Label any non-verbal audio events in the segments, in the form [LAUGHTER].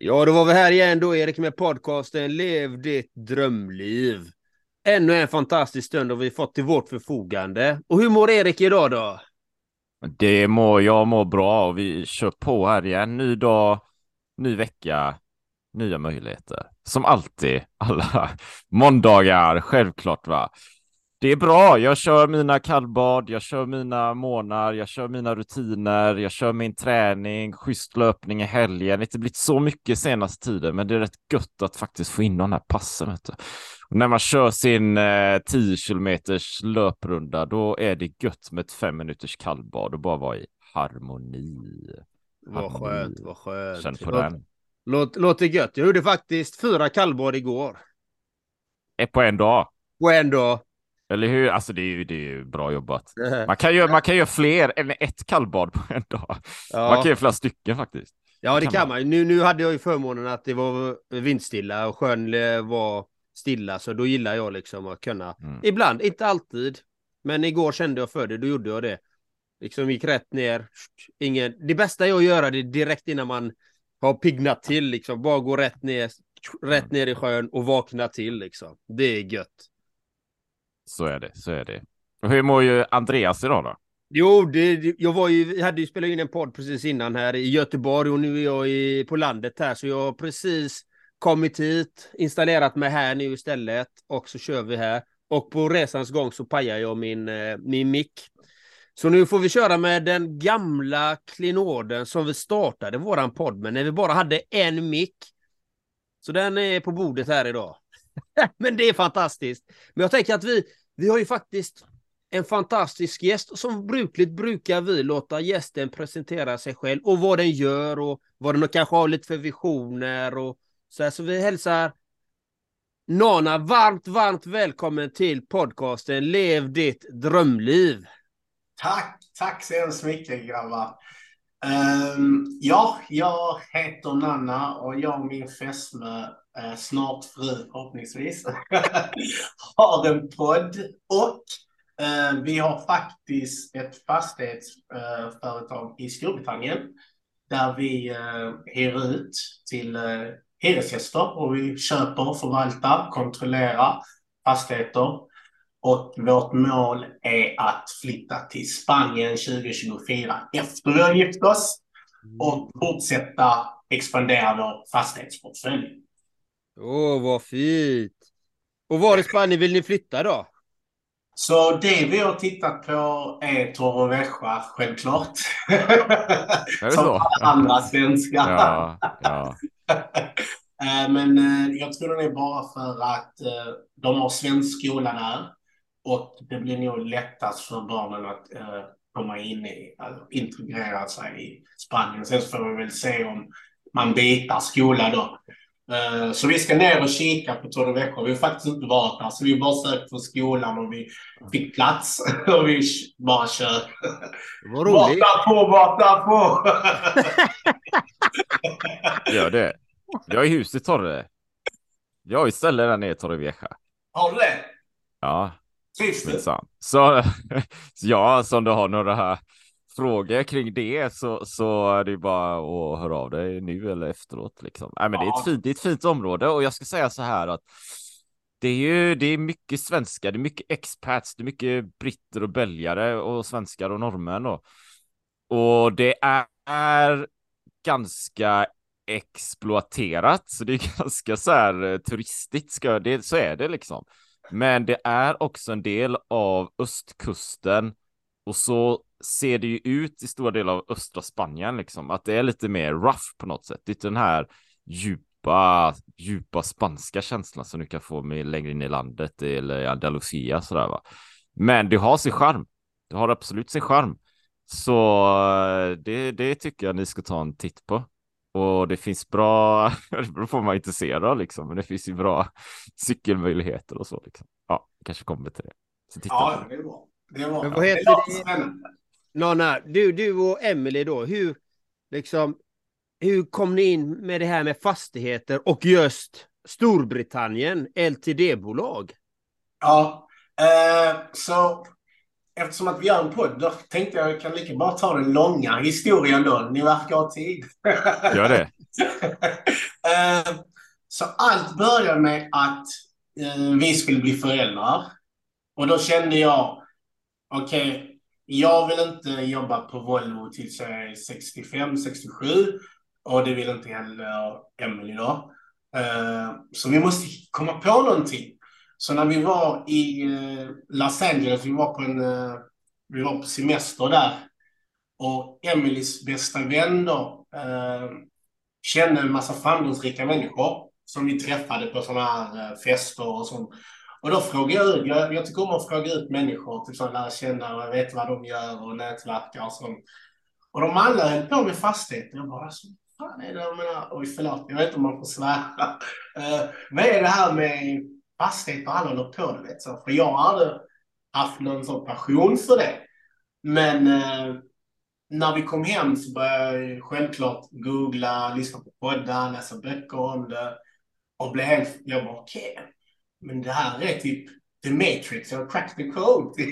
Ja, då var vi här igen då Erik med podcasten Lev ditt drömliv. Ännu en fantastisk stund har vi fått till vårt förfogande. Och hur mår Erik idag då? Det mår, jag mår bra och vi kör på här igen. Ny dag, ny vecka, nya möjligheter. Som alltid, alla [LAUGHS] måndagar, självklart va. Det är bra. Jag kör mina kallbad, jag kör mina månader, jag kör mina rutiner, jag kör min träning, schysst löpning i helgen. Det har inte blivit så mycket senaste tiden, men det är rätt gött att faktiskt få in de här passen. Vet du. Och när man kör sin eh, 10 kilometers löprunda, då är det gött med ett fem minuters kallbad och bara vara i harmoni. Vad skönt, vad skönt. Känn på Låt- den. Låt, låter gött. Jag gjorde faktiskt fyra kallbad igår. På en dag. Och en dag. Eller hur? Alltså det är ju, det är ju bra jobbat. [LAUGHS] Man kan, göra, man kan göra fler än ett kallbad på en dag. Man Ja, kan göra flera stycken faktiskt. ja det kan kan man. Nu, nu hade jag ju förmånen att det var vindstilla och sjön var stilla. Så då gillar jag liksom att kunna. Mm. Ibland, inte alltid. Men igår kände jag för det, då gjorde jag det. Liksom gick rätt ner. Ingen... Det bästa är att göra det direkt innan man har piggnat till. Liksom. Bara gå rätt ner, rätt ner i sjön och vakna till. Liksom. Det är gött. Så är det, så är det. Och hur mår ju Andreas idag då? Jo, det, jag var ju, hade ju spelat in en podd precis innan här i Göteborg och nu är jag i, på landet här så jag har precis kommit hit, installerat mig här nu istället och så kör vi här. Och på resans gång så pajar jag min, eh, min mick. Så nu får vi köra med den gamla klinoden som vi startade våran podd med när vi bara hade en mick. Så den är på bordet här idag. [LAUGHS] Men det är fantastiskt. Men jag tänker att vi, vi har ju faktiskt en fantastisk gäst. Som brukligt brukar vi låta gästen presentera sig själv och vad den gör och vad den kanske har lite för visioner och så här. Så vi hälsar Nana varmt, varmt välkommen till podcasten Lev ditt drömliv. Tack, tack så hemskt mycket grabbar. Um, ja, jag heter Nanna och jag och min fästmö, Eh, snart fru förhoppningsvis, [LAUGHS] har en podd och eh, vi har faktiskt ett fastighetsföretag eh, i Storbritannien där vi eh, hyr ut till hyresgäster och vi köper, förvaltar, kontrollerar fastigheter och vårt mål är att flytta till Spanien 2024 efter vi har gift oss och fortsätta expandera vår fastighetsportfölj. Åh, vad fint! Och var i Spanien vill ni flytta då? Så det vi har tittat på är Torrevieja, självklart. [LAUGHS] det Som så? andra svenskar. Ja, ja. [LAUGHS] Eh, Men eh, jag tror det är bara för att eh, de har svensk skola där och det blir nog lättast för barnen att komma in i, alltså, integrera sig i Spanien. Sen så får vi väl se om man byter skola då. Eh, Så vi ska ner och kika på Torrevieja. Vi har faktiskt inte varit där, så vi har bara sökt på skolan och vi fick plats [LAUGHS] och vi bara kör. Vad roligt! Borta på, borta på! [LAUGHS] Gör det. Jag är hus i Torre. Jag har ju ställe där nere i Torrevieja. Har du det? Ja, Trivs du? Så, [LAUGHS] så ja, så om du har några här frågor kring det så, så är det bara att höra av dig nu eller efteråt liksom. Nej, men det är Ja. ett fint, det är ett fint område och jag ska säga så här att det är ju, det är mycket svenskar, det är mycket expats, det är mycket britter och belgare och svenskar och norrmän och, och det är, är ganska exploaterat, så det är [LAUGHS] ganska så här eh, turistigt, ska, det, så är det liksom. Men det är också en del av östkusten och så ser det ju ut i stora delar av östra Spanien liksom, att det är lite mer rough på något sätt. Det är inte den här djupa, djupa spanska känslan som du kan få med längre in i landet eller i Andalusia sådär va. Men det har sin charm. Det har absolut sin charm. Så eh, det, det tycker jag ni ska ta en titt på. Och det finns bra, [LAUGHS] det beror på vad man är intresserad av liksom, men det finns ju bra cykelmöjligheter och så liksom. Ja, kanske kommer till det. Så titta Ja, det är bra. Det är bra. Men vad heter det? Nana, du, du och Emily då, hur, liksom, hur kom ni in med det här med fastigheter och just Storbritannien, LTD-bolag? Ja, eh, så eftersom att vi gör en podd, då tänkte jag jag kan lika bra ta den långa historien då. Ni verkar ha tid. Gör det. [LAUGHS] Så allt började med att eh, vi skulle bli föräldrar. Och då kände jag, okej, okay, jag vill inte jobba på Volvo tills jag är 65, 67. Och det vill inte heller Emelie då. Eh, så vi måste komma på någonting. Så när vi var i eh, Los Angeles, vi var på en eh, vi var på semester där. Och Emelies bästa vän då, kände en massa framgångsrika människor som vi träffade på sådana här fester och sånt. Och då frågade jag ut, jag, jag tycker om att fråga ut människor, typ så lära känna och veta vad de gör och nätverka och sånt. Och de alla höll på med fastigheter. Jag bara, alltså, fan är det jag menar? Oj, förlåt, jag vet inte om man får svära. Uh, [LAUGHS] vad är det här med fastigheter alla håller på med? Vet, så, för jag har aldrig haft någon sån passion för det. Men uh, när vi kom hem så började jag självklart googla, lyssna på poddar, läsa böcker om det och blev helt, jag bara okej, okay men det här är typ The Matrix, jag har cracked the code.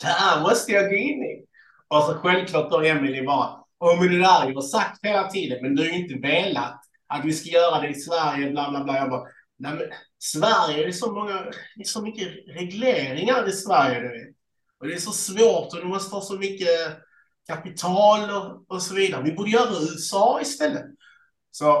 det här måste jag gå in i. Och så självklart då Emelie, bara, och men det där har jag sagt hela tiden, men du har ju inte velat att vi ska göra det i Sverige, bla bla bla. Jag bara, nej men Sverige, det är så många, det är så mycket regleringar i Sverige, du vet. Och det är så svårt och du måste ha så mycket kapital och, och så vidare. Vi borde göra USA istället. Så.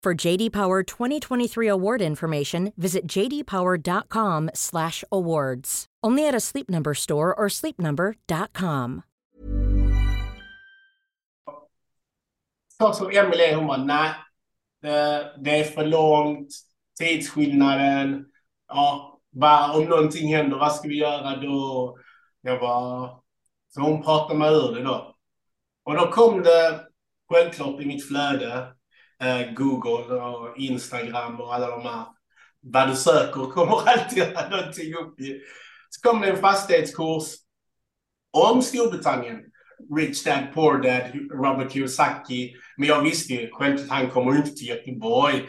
For JD Power 2023 award information, visit jdpower.com/awards. Only at a Sleep Number store or sleepnumber.com. Så som Emelie, hon bara, nej, det, det är för långt, tidsskillnaden, ja, bara, om någonting händer, vad ska vi göra då? Jag bara, så hon pratade mig ur det då. Och då kom det självklart i mitt flöde eh, Google och Instagram och alla de här. Vad du söker kommer [LAUGHS] alltid någonting upp i. Så kom det en fastighetskurs om Storbritannien. Rich Dad, Poor Dad, Robert Kiyosaki. Men jag visste ju självklart han kommer inte till Göteborg.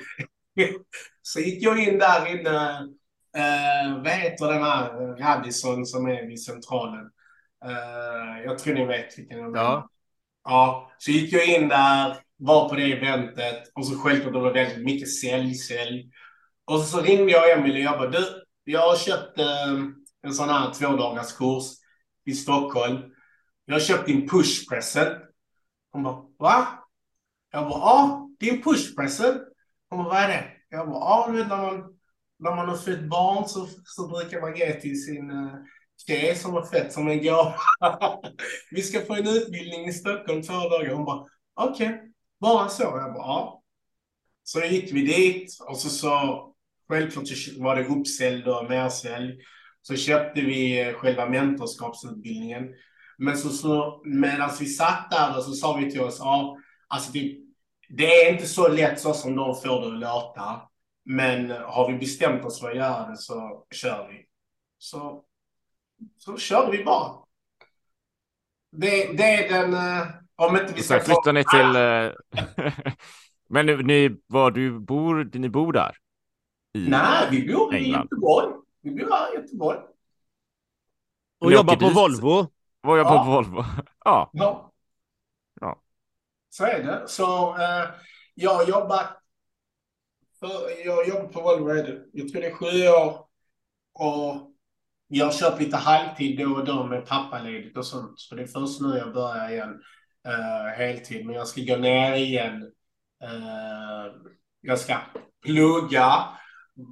[LAUGHS] så gick jag in där inne, eh, vad heter den här Radisson som är vid centralen? Eh, jag tror ni vet vilken den är. Ja. Ja, så gick jag in där var på det eventet och så självklart det var väldigt mycket sälj, sälj. Och så, ringde jag Emelie och jag bara, du, jag har köpt eh, en sån här tvådagars kurs i Stockholm. Jag har köpt din push present. Hon bara, va? Jag bara, ja, din push present. Hon bara, vad är det? Jag bara, ja, du vet när man, när man har fött barn så, så brukar man ge till sin uh, tjej som har fött som en gåva. [LAUGHS] Vi ska få en utbildning i Stockholm två dagar. Hon bara, okej. Okay. Bara så. Jag bara, ja. Så gick vi dit och så, så självklart så var det uppsälj och mersälj. Så köpte vi eh, själva mentorskapsutbildningen. Men så, så medan vi satt där och så sa vi till oss, ja, alltså det, det är inte så lätt så som de får det att låta. Men eh, har vi bestämt oss för att göra det så kör vi. Så, så körde vi bara. Det, det är den, eh, om inte vi ska... Sen flyttar ni till... Eh, [LAUGHS] Men ni, var du bor, ni bor där? I Nej, vi bor i Göteborg. Vi bor här i Göteborg. Och jobbar på dit. Volvo. Var jag ja. på Volvo? [LAUGHS] ja. ja. Ja. Så är det. Så eh, jag har jobbat för, jag jobbar på Volvo, jag tror det är sju år. Och jag har kört lite halvtid då och då med pappaledigt och sånt. Så det är först nu jag börjar igen uh, heltid. Men jag ska gå ner igen. Uh, jag ska plugga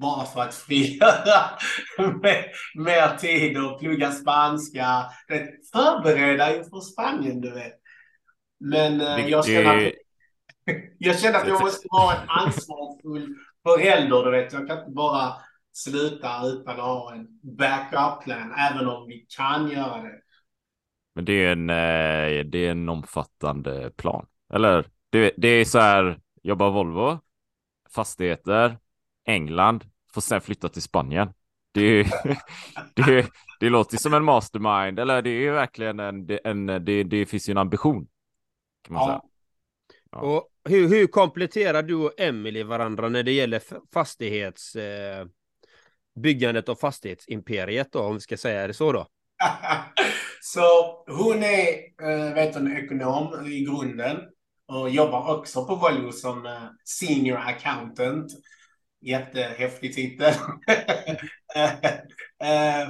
bara för att frigöra [LAUGHS] mer tid och plugga spanska. Förbereda inför Spanien, du vet. Men uh, jag känner att, [LAUGHS] jag känner att jag måste vara en ansvarsfull förälder, du vet. Jag kan inte bara sluta utan att ha en backup-plan, även om vi kan göra det. Men det är en, eh, det är en omfattande plan. Eller det, det är så här, jobba Volvo, fastigheter, England, får sen flytta till Spanien. Det, [LAUGHS] det, det låter som en mastermind, eller det är verkligen en, en det, det finns ju en ambition. Kan man ja. säga. Ja. Och hur, hur kompletterar du och Emily varandra när det gäller fastighets eh, byggandet av fastighetsimperiet då, om vi ska säga det så då? [LAUGHS] så hon är äh, vet hon, ekonom i grunden och jobbar också på Volvo som äh, senior accountant. Jättehäftig titel. äh, [LAUGHS]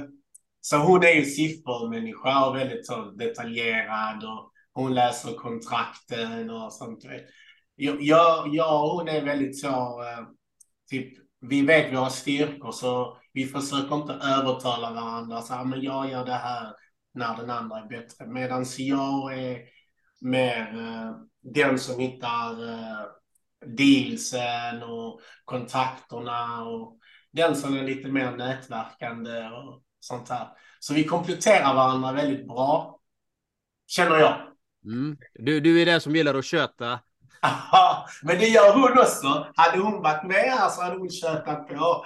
så hon är ju siffermänniska och väldigt så detaljerad och hon läser kontrakten och sånt. Jag, jag, jag och hon är väldigt så, typ vi vet våra styrkor så vi försöker inte övertala varandra. Så här, men jag gör det här när den andra är bättre. Medan jag är mer eh, den som hittar eh, dealsen och kontakterna och den som är lite mer nätverkande och sånt här. Så vi kompletterar varandra väldigt bra, känner jag. Mm. Du, du är den som gillar att köta men det gör hon också. Hade hon varit med här så hade hon köpat på.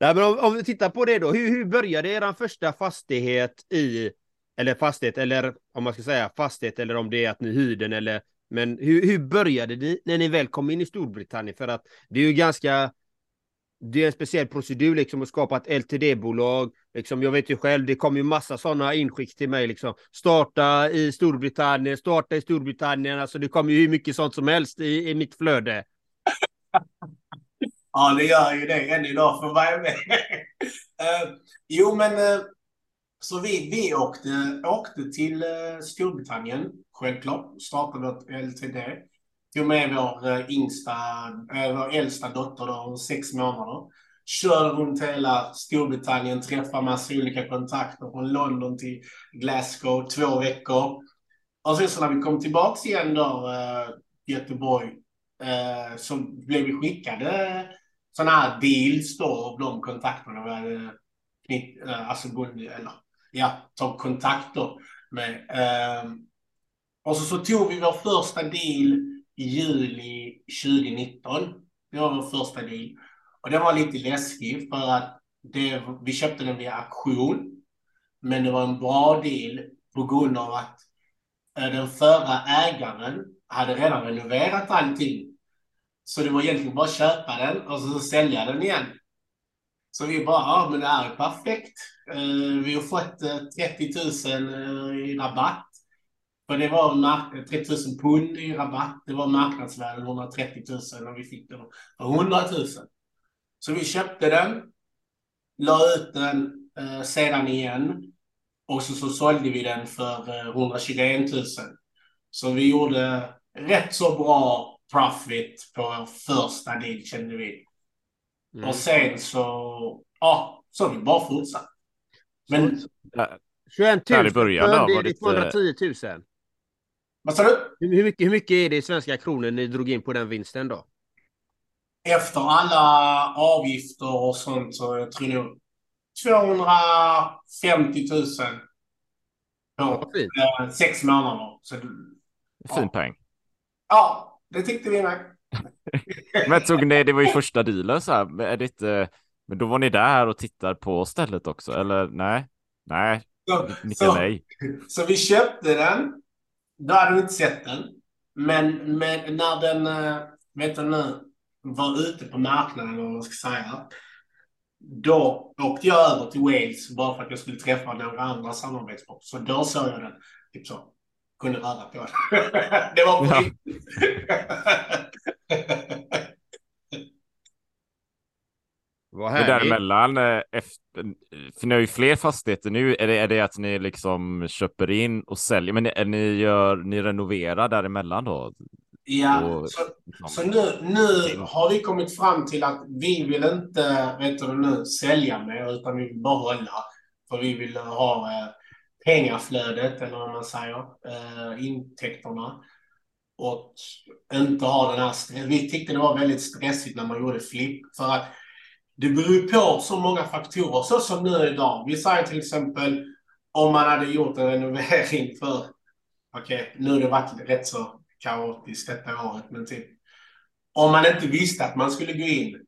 Nej, men om, om, vi tittar på det då. Hur, hur började er första fastighet i, eller fastighet, eller om man ska säga fastighet, eller om det är att ni hyrde den, eller men hur, hur började ni när ni väl kom in i Storbritannien? För att det är ju ganska det är en speciell procedur liksom att skapa ett LTD-bolag. Liksom, jag vet ju själv, det kom ju massa sådana inskick till mig. Liksom. Starta i Storbritannien, starta i Storbritannien. Alltså det kom ju hur mycket sånt som helst i, i mitt flöde ja, det gör ju det än idag för mig med. uh, [LAUGHS] jo, men uh, så vi, vi åkte, åkte till uh, Storbritannien, självklart. Startade vårt LTD tog med vår uh, yngsta, uh, vår äldsta dotter då, sex månader. Körde runt hela Storbritannien, träffade massa olika kontakter från London till Glasgow, två veckor. Och sen så när vi kom tillbaks igen då, äh, Göteborg, så blev vi skickade sådana här deals då av de kontakterna vi eh, hade eh, alltså eller ja, tagit kontakter med. Ehm, och så, så tog vi vår första deal i juli 2019. Det var vår första deal. Och det var lite läskigt för att det, vi köpte den via auktion. Men det var en bra deal på grund av att eh, den förra ägaren hade redan renoverat allting. Så det var egentligen bara att köpa den och så sälja den igen. Så vi bara, ja men det här är perfekt. Eh, vi har fått eh, 30 000 eh, i rabatt. För det var 30 000 pund i rabatt. Det var marknadsvärdet 130 000 och vi fick den för 100 000. Så vi köpte den, la ut den eh, sedan igen och så, så sålde vi den för eh, 121 000. Så vi gjorde rätt så bra profit på vår första deal kände vi. Mm. Och sen så, ja, så har vi bara fortsatt. Men... 21 000 i början då, var det 210 000. Vad sa du? Hur mycket, hur mycket är det i svenska kronor ni drog in på den vinsten då? Efter alla avgifter och sånt så jag tror jag 250 000 på ja, eh, sex månader. Så, ja. Fin peng. Ja, det tyckte vi med. [LAUGHS] men tog ni, det var ju första dealen så här, är det inte, men då var ni där och tittar på stället också, eller nej? Nej, så, så, nej. Så vi köpte den då hade du inte sett den. Men, men när den, eh, vet du nu, var ute på marknaden, eller vad man ska säga. Då åkte jag över till Wales bara för att jag skulle träffa några andra samarbetspartners. Så då såg jag den, typ så. Kunde röra på [LAUGHS] det var på riktigt. [LAUGHS] Vad härligt. däremellan, eh, efter, för ni har ju fler fastigheter nu. Är det, är det att ni liksom köper in och säljer? Men är ni, gör, ni renoverar däremellan då? Ja, Och- så, så nu, nu har vi kommit fram till att vi vill inte, vet du nu, sälja mer, utan vi vill behålla. För vi vill ha eh, pengaflödet, eller vad man säger, eh, intäkterna. Och inte ha den här. Vi tyckte det var väldigt stressigt när man gjorde flipp. För att det beror ju på så många faktorer, så som nu idag. Vi säger till exempel om man hade gjort en renovering för, okej, nu har det varit rätt så kaotiskt detta året, men typ om man inte visste att man skulle gå in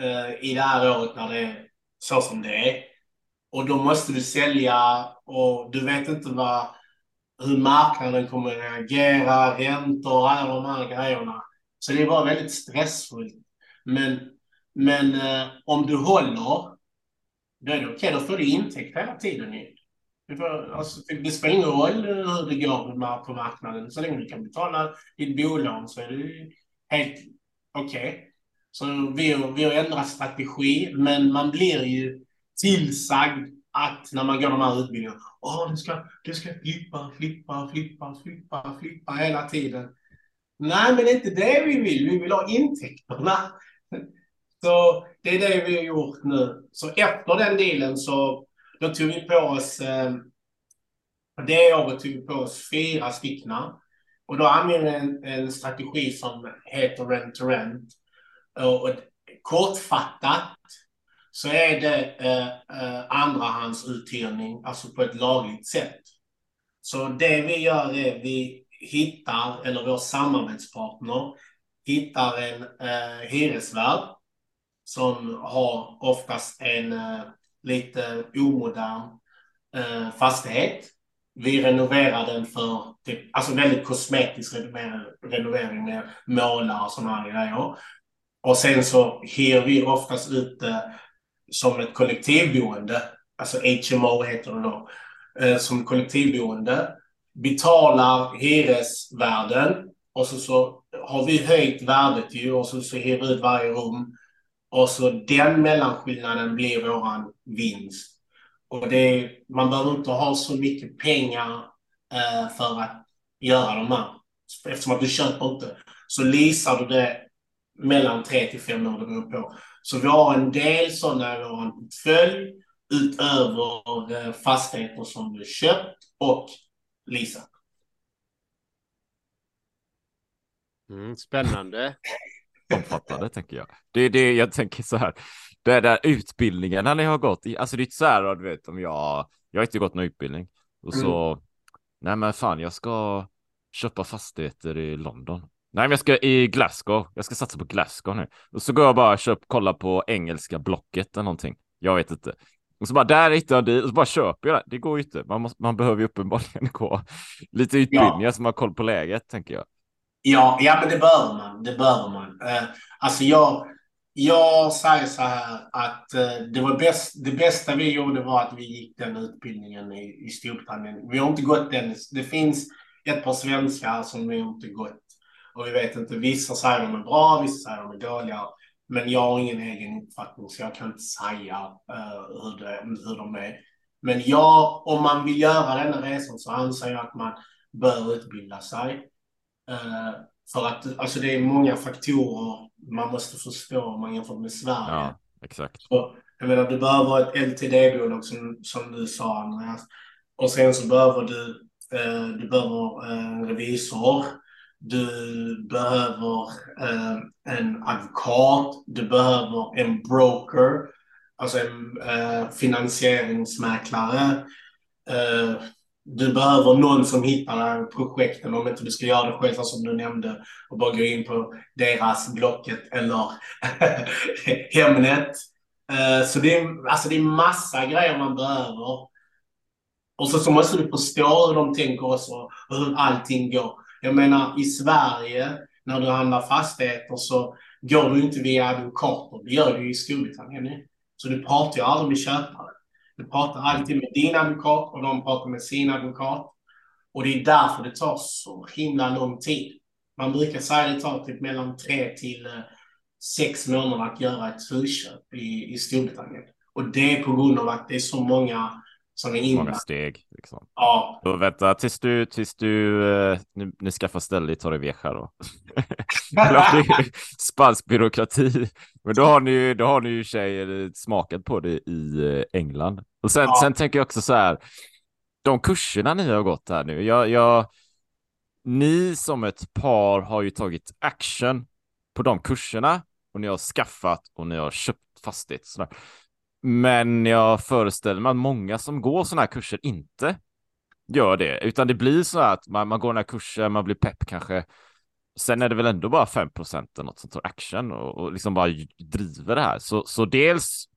eh, i det här året när det är så som det är och då måste du sälja och du vet inte vad, hur marknaden kommer att reagera, räntor och alla de här grejerna. Så det var väldigt stressfullt. Men, men eh, om du håller, då är det okej, då får du intäkt hela tiden. Det, får, alltså, det spelar ingen roll hur det går på marknaden. Så länge du kan betala ditt bolån så är det helt okej. Så vi, har- vi har ändrat strategi, men man blir ju tillsagd att när man går de här utbildningarna, åh, du ska, du ska flippa, flippa, flippa, flippa, flippa hela tiden. Nej, men det är inte det vi vill. Vi vill ha intäkterna. Så det är det vi har gjort nu. Så efter den dealen så då tog vi på oss, eh, det året tog vi på oss fyra styckna. Och då använde vi en, en strategi som heter rent to rent. Och, och kortfattat så är det eh, eh, andrahandsuthyrning, alltså på ett lagligt sätt. Så det vi gör är vi hittar, eller vår samarbetspartner hittar en eh, hyresvärd som har oftast en eh, lite omodern eh, fastighet. Vi renoverar den för typ, alltså väldigt kosmetisk renovering, med målar och sådana här grejer. Och sen så hyr vi oftast ut det som ett kollektivboende, alltså HMO heter det då, eh, som kollektivboende. Betalar hyresvärden och så, så har vi höjt värdet ju och så, så hyr vi ut varje rum. Och så den mellanskillnaden blir våran vinst. Och det, man behöver inte ha så mycket pengar eh, för att göra de här. Eftersom att du köper inte, så leasar du det mellan tre till fem år, det beror på. Så vi har en del sådana i vår portfölj utöver eh, fastigheter som vi köpt och leasat. Mm, spännande. [LAUGHS] omfattande tänker jag. Det är det jag tänker så här. Det där utbildningarna ni har gått alltså det är så här, du vet om jag, jag har inte gått någon utbildning och så, nej men fan jag ska köpa fastigheter i London. Nej men jag ska i Glasgow, jag ska satsa på Glasgow nu. Och så går jag bara och köp, kolla på engelska blocket eller någonting. Jag vet inte. Och så bara där hittar jag det och så bara köper jag det. Det går ju inte. Man, måste, man behöver ju uppenbarligen [LAUGHS] gå lite utbildningar så man har koll på läget tänker jag. Ja, ja, men det bör man. Det bör man. Eh, alltså jag, jag säger så här att eh, det, var bäst, det bästa vi gjorde var att vi gick den utbildningen i, i Storbritannien. Vi har inte gått den. Det finns ett par svenskar som vi inte gått. Och vi vet inte, vissa säger de är bra, vissa säger de är dåliga. Men jag har ingen egen uppfattning så jag kan inte säga eh, hur, det, hur de är. Men jag, om man vill göra denna resan så anser jag att man bör utbilda sig. Eh, för att alltså det är många faktorer man måste förstå om man jämför med Sverige. Ja, exakt. Och, jag menar, du behöver ett LTD-bolag som, som du sa Andreas. Och sen så behöver du, eh, du behöver eh, en revisor. Du behöver eh, en advokat. Du behöver en broker. Alltså en eh, finansieringsmäklare. Eh, du behöver någon som hittar projekten om inte du ska göra det själv som du nämnde och bara gå in på deras Blocket eller [LAUGHS] Hemnet. Eh, så det är, alltså det är massa grejer man behöver. Och så, så måste du förstå hur de tänker också, hur allting går. Jag menar, i Sverige, när du handlar fastigheter så går du inte via advokater. Det gör du i Storbritannien. Så du pratar ju aldrig med köpare. Du pratar alltid med din advokat och de pratar med sin advokat. Och det är därför det tar så himla lång tid. Man brukar säga att det tar typ mellan tre till eh, sex månader att göra ett husköp i, i Storbritannien. Och det är på grund av att det är så många som är Många steg. Liksom. Ja. Och vänta tills du, tills du eh, nu, nu skaffar ställe i Torrevieja då. [LAUGHS] Spansk byråkrati. Men då har ni ju, då har ni ju tjejer smakat på det i eh, England. Och sen, Ja. sen tänker jag också så här. De kurserna ni har gått här nu. Jag, jag, ni som ett par har ju tagit action på de kurserna och ni har skaffat och ni har köpt fastighet. Sådär. Men jag föreställer mig att många som går sådana här kurser inte gör det, utan det blir så att man, man går den här kursen, man blir pepp kanske. Sen är det väl ändå bara 5 eller något som tar action och, och liksom bara driver det här. Så, så dels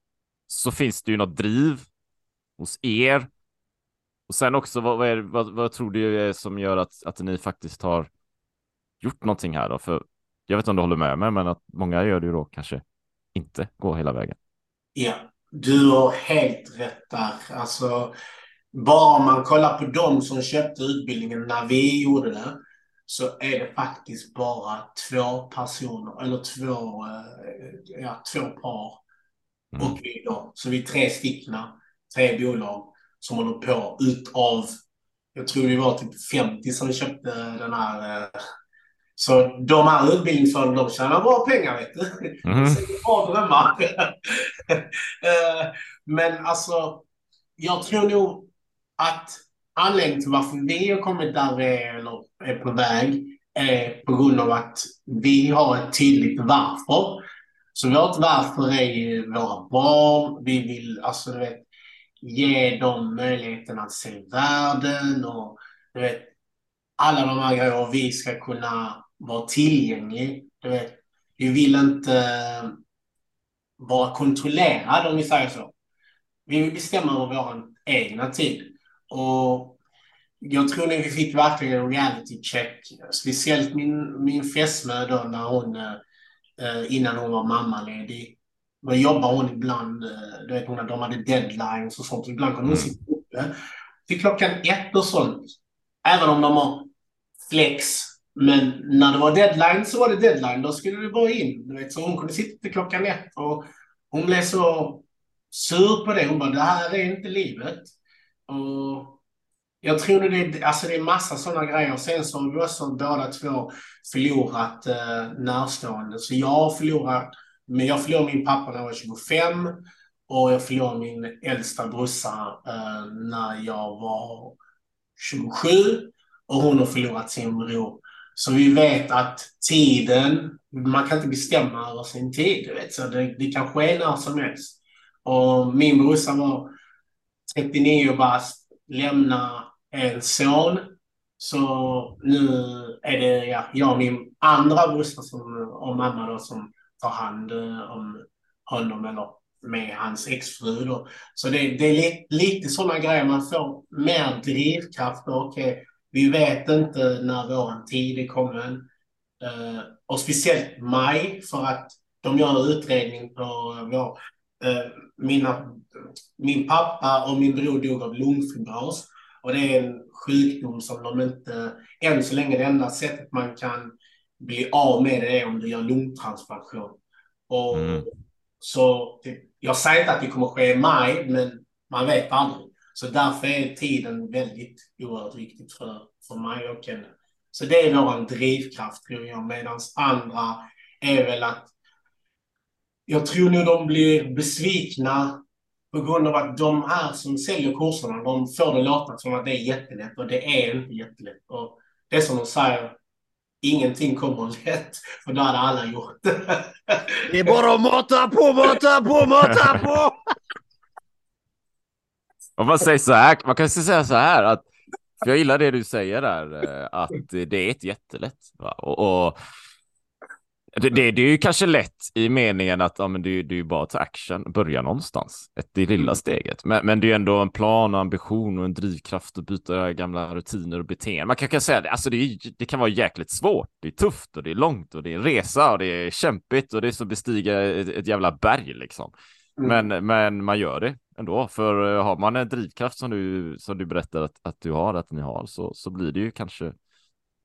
så finns det ju något driv hos er. Och sen också, vad, vad, är, vad, vad tror du är som gör att, att ni faktiskt har gjort någonting här då? För jag vet inte om du håller med mig, men att många gör det ju då kanske inte går hela vägen. Ja, du har helt rätt där. Alltså, bara om man kollar på de som köpte utbildningen när vi gjorde det så är det faktiskt bara två personer, eller två, eh, ja, två par Mm. och vi då. Så vi är tre stycken, tre bolag som håller på utav, jag tror vi var typ 50 som köpte den här. Så de här utbildningsföretagen, de tjänar bra pengar vet du. Är bra drömmar. [LAUGHS] Eh, Men alltså, jag tror nog att anledningen till varför vi har kommit där vi är, eller är på väg, är på grund av att vi har ett tydligt varför. Så vårt varför är ju våra barn. Vi vill alltså, du vet, ge dem möjligheten att se världen och du vet, alla de här grejerna. Vi ska kunna vara tillgängliga. Du vet, vi vill inte eh, vara kontrollerade om vi säger så. Vi vill bestämma över vår egna tid. Och jag tror att vi fick verkligen en reality check. Speciellt min, min fästmö då när hon, eh, innan hon var mammaledig. Då jobbar hon ibland, eh, du vet hon, de hade deadlines och sånt. Ibland kunde hon Mm. sitta uppe till klockan ett och sånt. Även om de har flex. Men när det var deadline så var det deadline. Då skulle det bara in. Du vet, så hon kunde sitta till klockan ett. Och hon blev så sur på det. Hon bara, det här är inte livet. Och jag tror det är, alltså det är massa sådana grejer. Sen så har vi också båda två förlorat eh, närstående. Så jag förlorar, men jag förlorade min pappa när jag var 25 och jag förlorade min äldsta brorsa eh, när jag var 27 och hon har förlorat sin bror. Så vi vet att tiden, man kan inte bestämma över sin tid. Du vet, så det, det kan ske när som helst. Och min brorsa var 39 bast, lämna en son. Så nu är det ja, jag och min andra brorsa som, och mamma då, som tar hand eh, om honom eller med hans exfru. Då. Så det, det är lite, lite sådana grejer. Man får mer drivkraft. Okej, vi vet inte när vår tid är kommen. Eh, och speciellt maj för att de gör utredning på vår, eh, mina, min pappa och min bror dog av lungfibros. Och det är en sjukdom som de inte, än så länge det enda sättet man kan bli av med det är om du gör lungtransplantation. Och Mm. så det, jag säger inte att det kommer ske i maj, men man vet aldrig. Så därför är tiden väldigt oerhört viktigt för, för mig och Kenneth. Så det är vår drivkraft tror jag, medan andra är väl att jag tror nog de blir besvikna på grund av att de här som säljer kurserna, de får det låta som att det är jättelätt och det är inte jättelätt. Och det är som de säger, ingenting kommer lätt, för då hade alla gjort det. Det är bara att mata på, mata på, mata på! Om man säger så här, man kan säga så här att för jag gillar det du säger där, eh, att det är inte jättelätt. Va? Och, och Det, det, det, är ju kanske lätt i meningen att ja, men det, det är ju bara att ta action, börja någonstans, ett, det lilla mm. steget. Men, men det är ju ändå en plan och ambition och en drivkraft att byta gamla rutiner och beteenden. Man kan, kan säga det, alltså det, är, det kan vara jäkligt svårt. Det är tufft och det är långt och det är en resa och det är kämpigt och det är som att bestiga ett, ett jävla berg liksom. Mm. Men, men man gör det ändå, för eh, har man en drivkraft som du, som du berättar att, att du har, att ni har, så, så blir det ju kanske,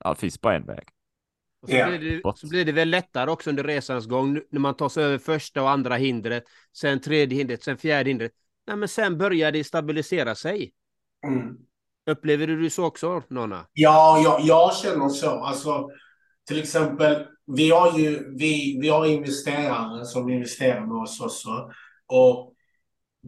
ja, det finns bara en väg. Och så, yeah. blir det, så blir det väl lättare också under resans gång när man tar sig över första och andra hindret, sen tredje hindret, sen fjärde hindret. Nej, men sen börjar det stabilisera sig. Mm. Upplever du det så också, Nonna? Ja, jag, jag känner så. Alltså, till exempel, vi har ju vi, vi har investerare som investerar med oss också. Och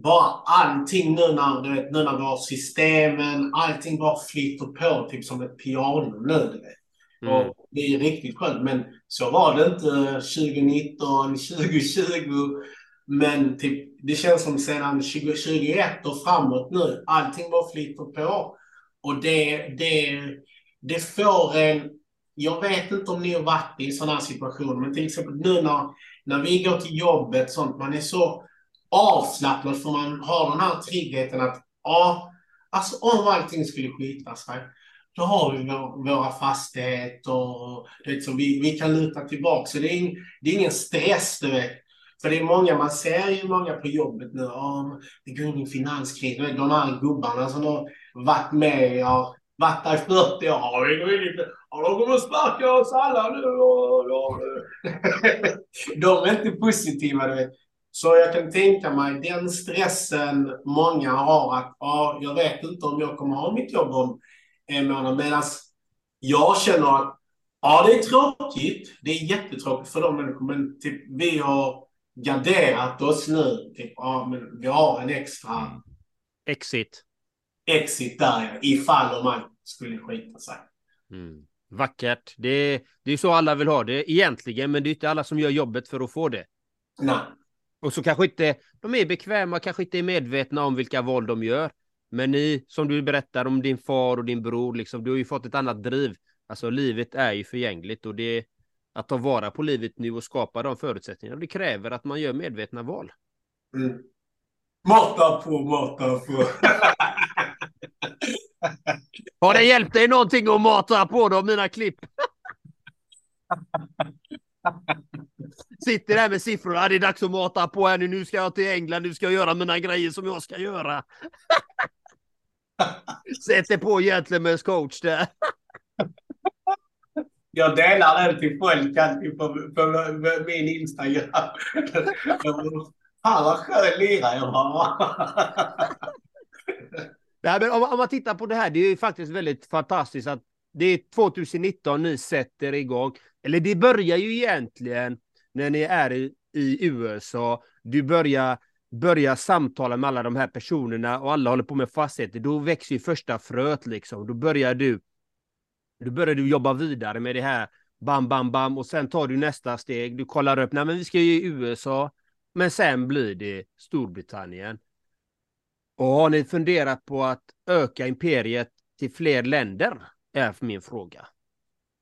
bara allting nu när, du vet, nu när vi har systemen, allting bara flyter på typ som ett piano nu. Du vet. Mm. Och det är riktigt skönt. Men så var det inte 2019, 2020. Men typ, det känns som sedan 2021 och framåt nu. Allting bara flyter på. Och det, det, det får en... Jag vet inte om ni har varit i sådana här situationer, men till exempel nu när, när vi går till jobbet, sånt, man är så avslappnad för man har den här tryggheten att ja, alltså om allting skulle skita sig, då har vi vår, våra fastigheter och det som vi, vi kan luta tillbaka. Så det är, in, det är ingen stress, du vet. För det är många, man ser ju många på jobbet nu, om det går in i finanskris. De här gubbarna som har varit med, har varit där i 40 år. Ja, de kommer sparka oss alla nu. Och, och, [LAUGHS] de är inte positiva, du vet. Så jag kan tänka mig den stressen många har att ja, jag vet inte om jag kommer ha mitt jobb om en månad. Medan jag känner att ja, det är tråkigt. Det är jättetråkigt för de människorna. Men typ, vi har garderat oss nu. Typ, ja, men vi har en extra... Exit. Exit där, ifall om man skulle skita sig. Mm. Vackert. Det, det är så alla vill ha det egentligen, men det är inte alla som gör jobbet för att få det. Nej. Och så kanske inte de är bekväma, kanske inte är medvetna om vilka val de gör. Men ni, som du berättar om din far och din bror, liksom, du har ju fått ett annat driv. Alltså livet är ju förgängligt och det att ta vara på livet nu och skapa de förutsättningarna. Det kräver att man gör medvetna val. Mm. Mata på, mata på. har det hjälpt dig någonting att mata på då, mina klipp? [LAUGHS] Sitter där med siffrorna, det är dags att mata på här nu, nu ska jag till England, nu ska jag göra mina grejer som jag ska göra. [LAUGHS] Sätter på Gentlemen's coach där. Jag delar den till folk alltid på, på, min Instagram. Fan vad skön lirare jag har. Nej, men om, om, man tittar på det här, det är faktiskt väldigt fantastiskt att det är 2019 ni sätter igång. Eller det börjar ju egentligen när ni är i, i USA. Du börjar börja samtala med alla de här personerna och alla håller på med fastigheter, då växer ju första fröet liksom. Då börjar du, då börjar du jobba vidare med det här, bam, bam, bam, och sen tar du nästa steg. Du kollar upp, nej men vi ska ju i USA, men sen blir det Storbritannien. Och har ni funderat på att öka imperiet till fler länder? Är för min fråga.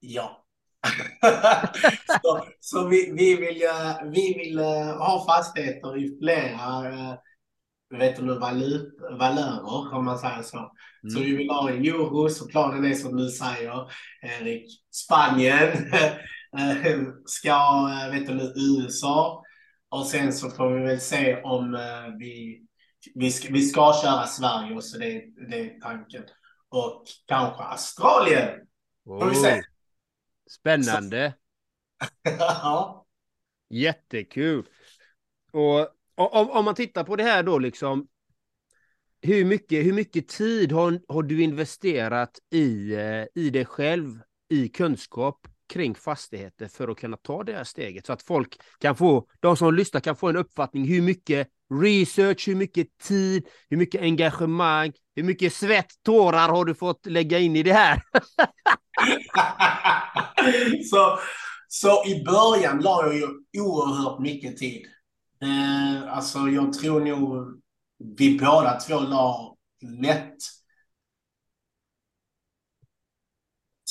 Ja, [LAUGHS] så, så vi, vi, vill, vi vill eh, ha fastigheter i flera eh, vet du, valut, valörer, om man säger så. Mm. Så vi vill ha en euro, så planen är som du säger, Erik, Spanien, [LAUGHS] eh, ska, vet du, USA. Och sen så får vi väl se om vi, vi, ska, vi ska köra Sverige, så det, det är tanken. Och kanske Australien. Får vi se. Spännande. [LAUGHS] ja. Jättekul. Och om, om man tittar på det här då liksom. Hur mycket, hur mycket tid har, har du investerat i, eh, i dig själv, i kunskap kring fastigheter för att kunna ta det här steget så att folk kan få, de som lyssnar kan få en uppfattning hur mycket research, hur mycket tid, hur mycket engagemang, hur mycket svett, tårar har du fått lägga in i det här? [LAUGHS] så, så i början la jag ju oerhört mycket tid. Eh, alltså jag tror nog vi båda två la lätt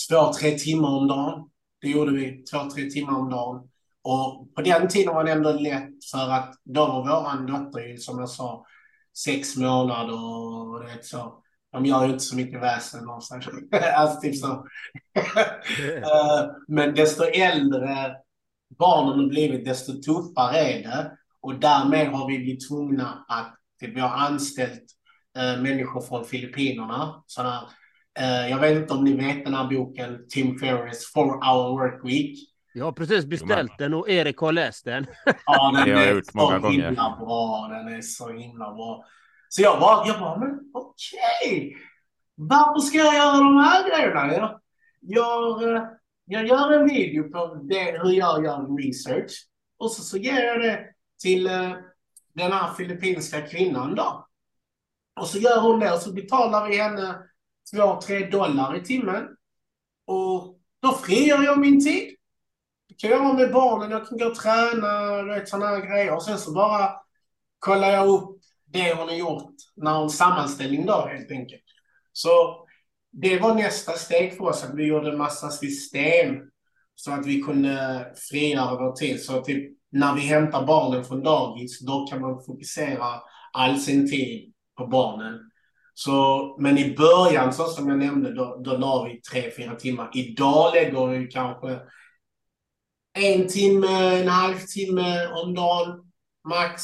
två, tre timmar om dagen. Det gjorde vi, två, tre timmar om dagen. Och på den tiden var det ändå lätt för att då var våran dotter som jag sa sex månader och det så. De gör ju inte så mycket väsen av sig. [LAUGHS] alltså typ så. [LAUGHS] Eh, men desto äldre barnen har blivit, desto tuffare är det. Och därmed har vi blivit tvungna att, typ, vi har anställt äh, människor från Filippinerna. Sådana, äh, jag vet inte om ni vet den här boken, Tim Ferriss, Four Hour Work Week. Jag har precis beställt den och Erik har läst den. Ja, den Det har jag är gjort många så gånger. himla bra. Den är så himla bra. Så jag bara, jag bara men okej. Varför ska jag göra de här grejerna? Jag, jag, eh, jag gör en video på det, hur jag gör research. Och så, så ger jag det till eh, den här filippinska kvinnan då. Och så gör hon det och så betalar vi henne två, tre dollar i timmen. Och då frigör jag min tid. Kan jag göra med barnen, jag kan gå och träna, vet, sådana här grejer. Och sen så bara kollar jag upp det hon har gjort när hon sammanställning då helt enkelt. Så det var nästa steg för oss, att vi gjorde en massa system så att vi kunde frigöra vår tid. Så typ när vi hämtar barnen från dagis, då kan man fokusera all sin tid på barnen. Så, men i början, så som jag nämnde, då, då la vi tre, fyra timmar. Idag lägger vi kanske en timme, en halvtimme om dagen, max.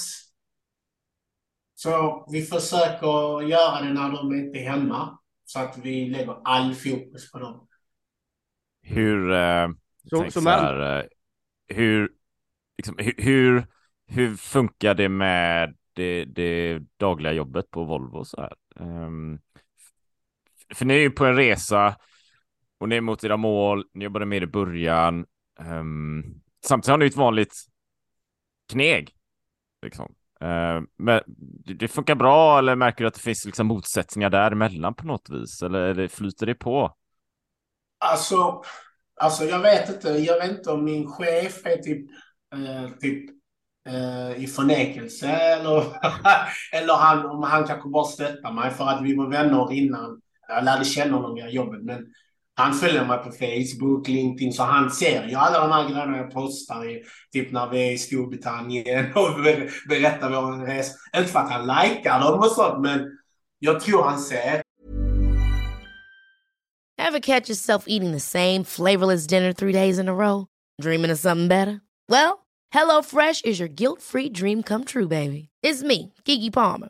Så vi försöker göra det när de inte är hemma. Så att vi lägger all fokus på dem. Hur, eh, Så- så här, eh, hur, liksom, hur, hur, hur funkar det med det, det dagliga jobbet på Volvo så här? Ehm, för ni är ju på en resa och ni är mot era mål, ni jobbade med i början. Um, samtidigt har ni ett vanligt kneg. Liksom. Uh, men det det funkar bra eller märker du att det finns liksom motsättningar däremellan på något vis? Eller eller flyter det på? Alltså, alltså jag vet inte. Jag vet inte om min chef är typ, eh, typ eh, i förnekelse eller, [LAUGHS] eller han, om han kanske bara stöttar mig för att vi var vänner innan. Jag lärde känna honom via jobbet, men han följer mig på Facebook, LinkedIn, så han ser ju alla de här grejerna jag postar, i, typ när vi är i Storbritannien [LAUGHS] och ber- berättar vår resa. Inte för att han likar dem och sånt, men jag tror han ser. Ever catch yourself eating the same flavorless dinner three days in a row? Dreaming of something better? Well, HelloFresh is your guilt-free dream come true, baby. It's me, Gigi Palmer.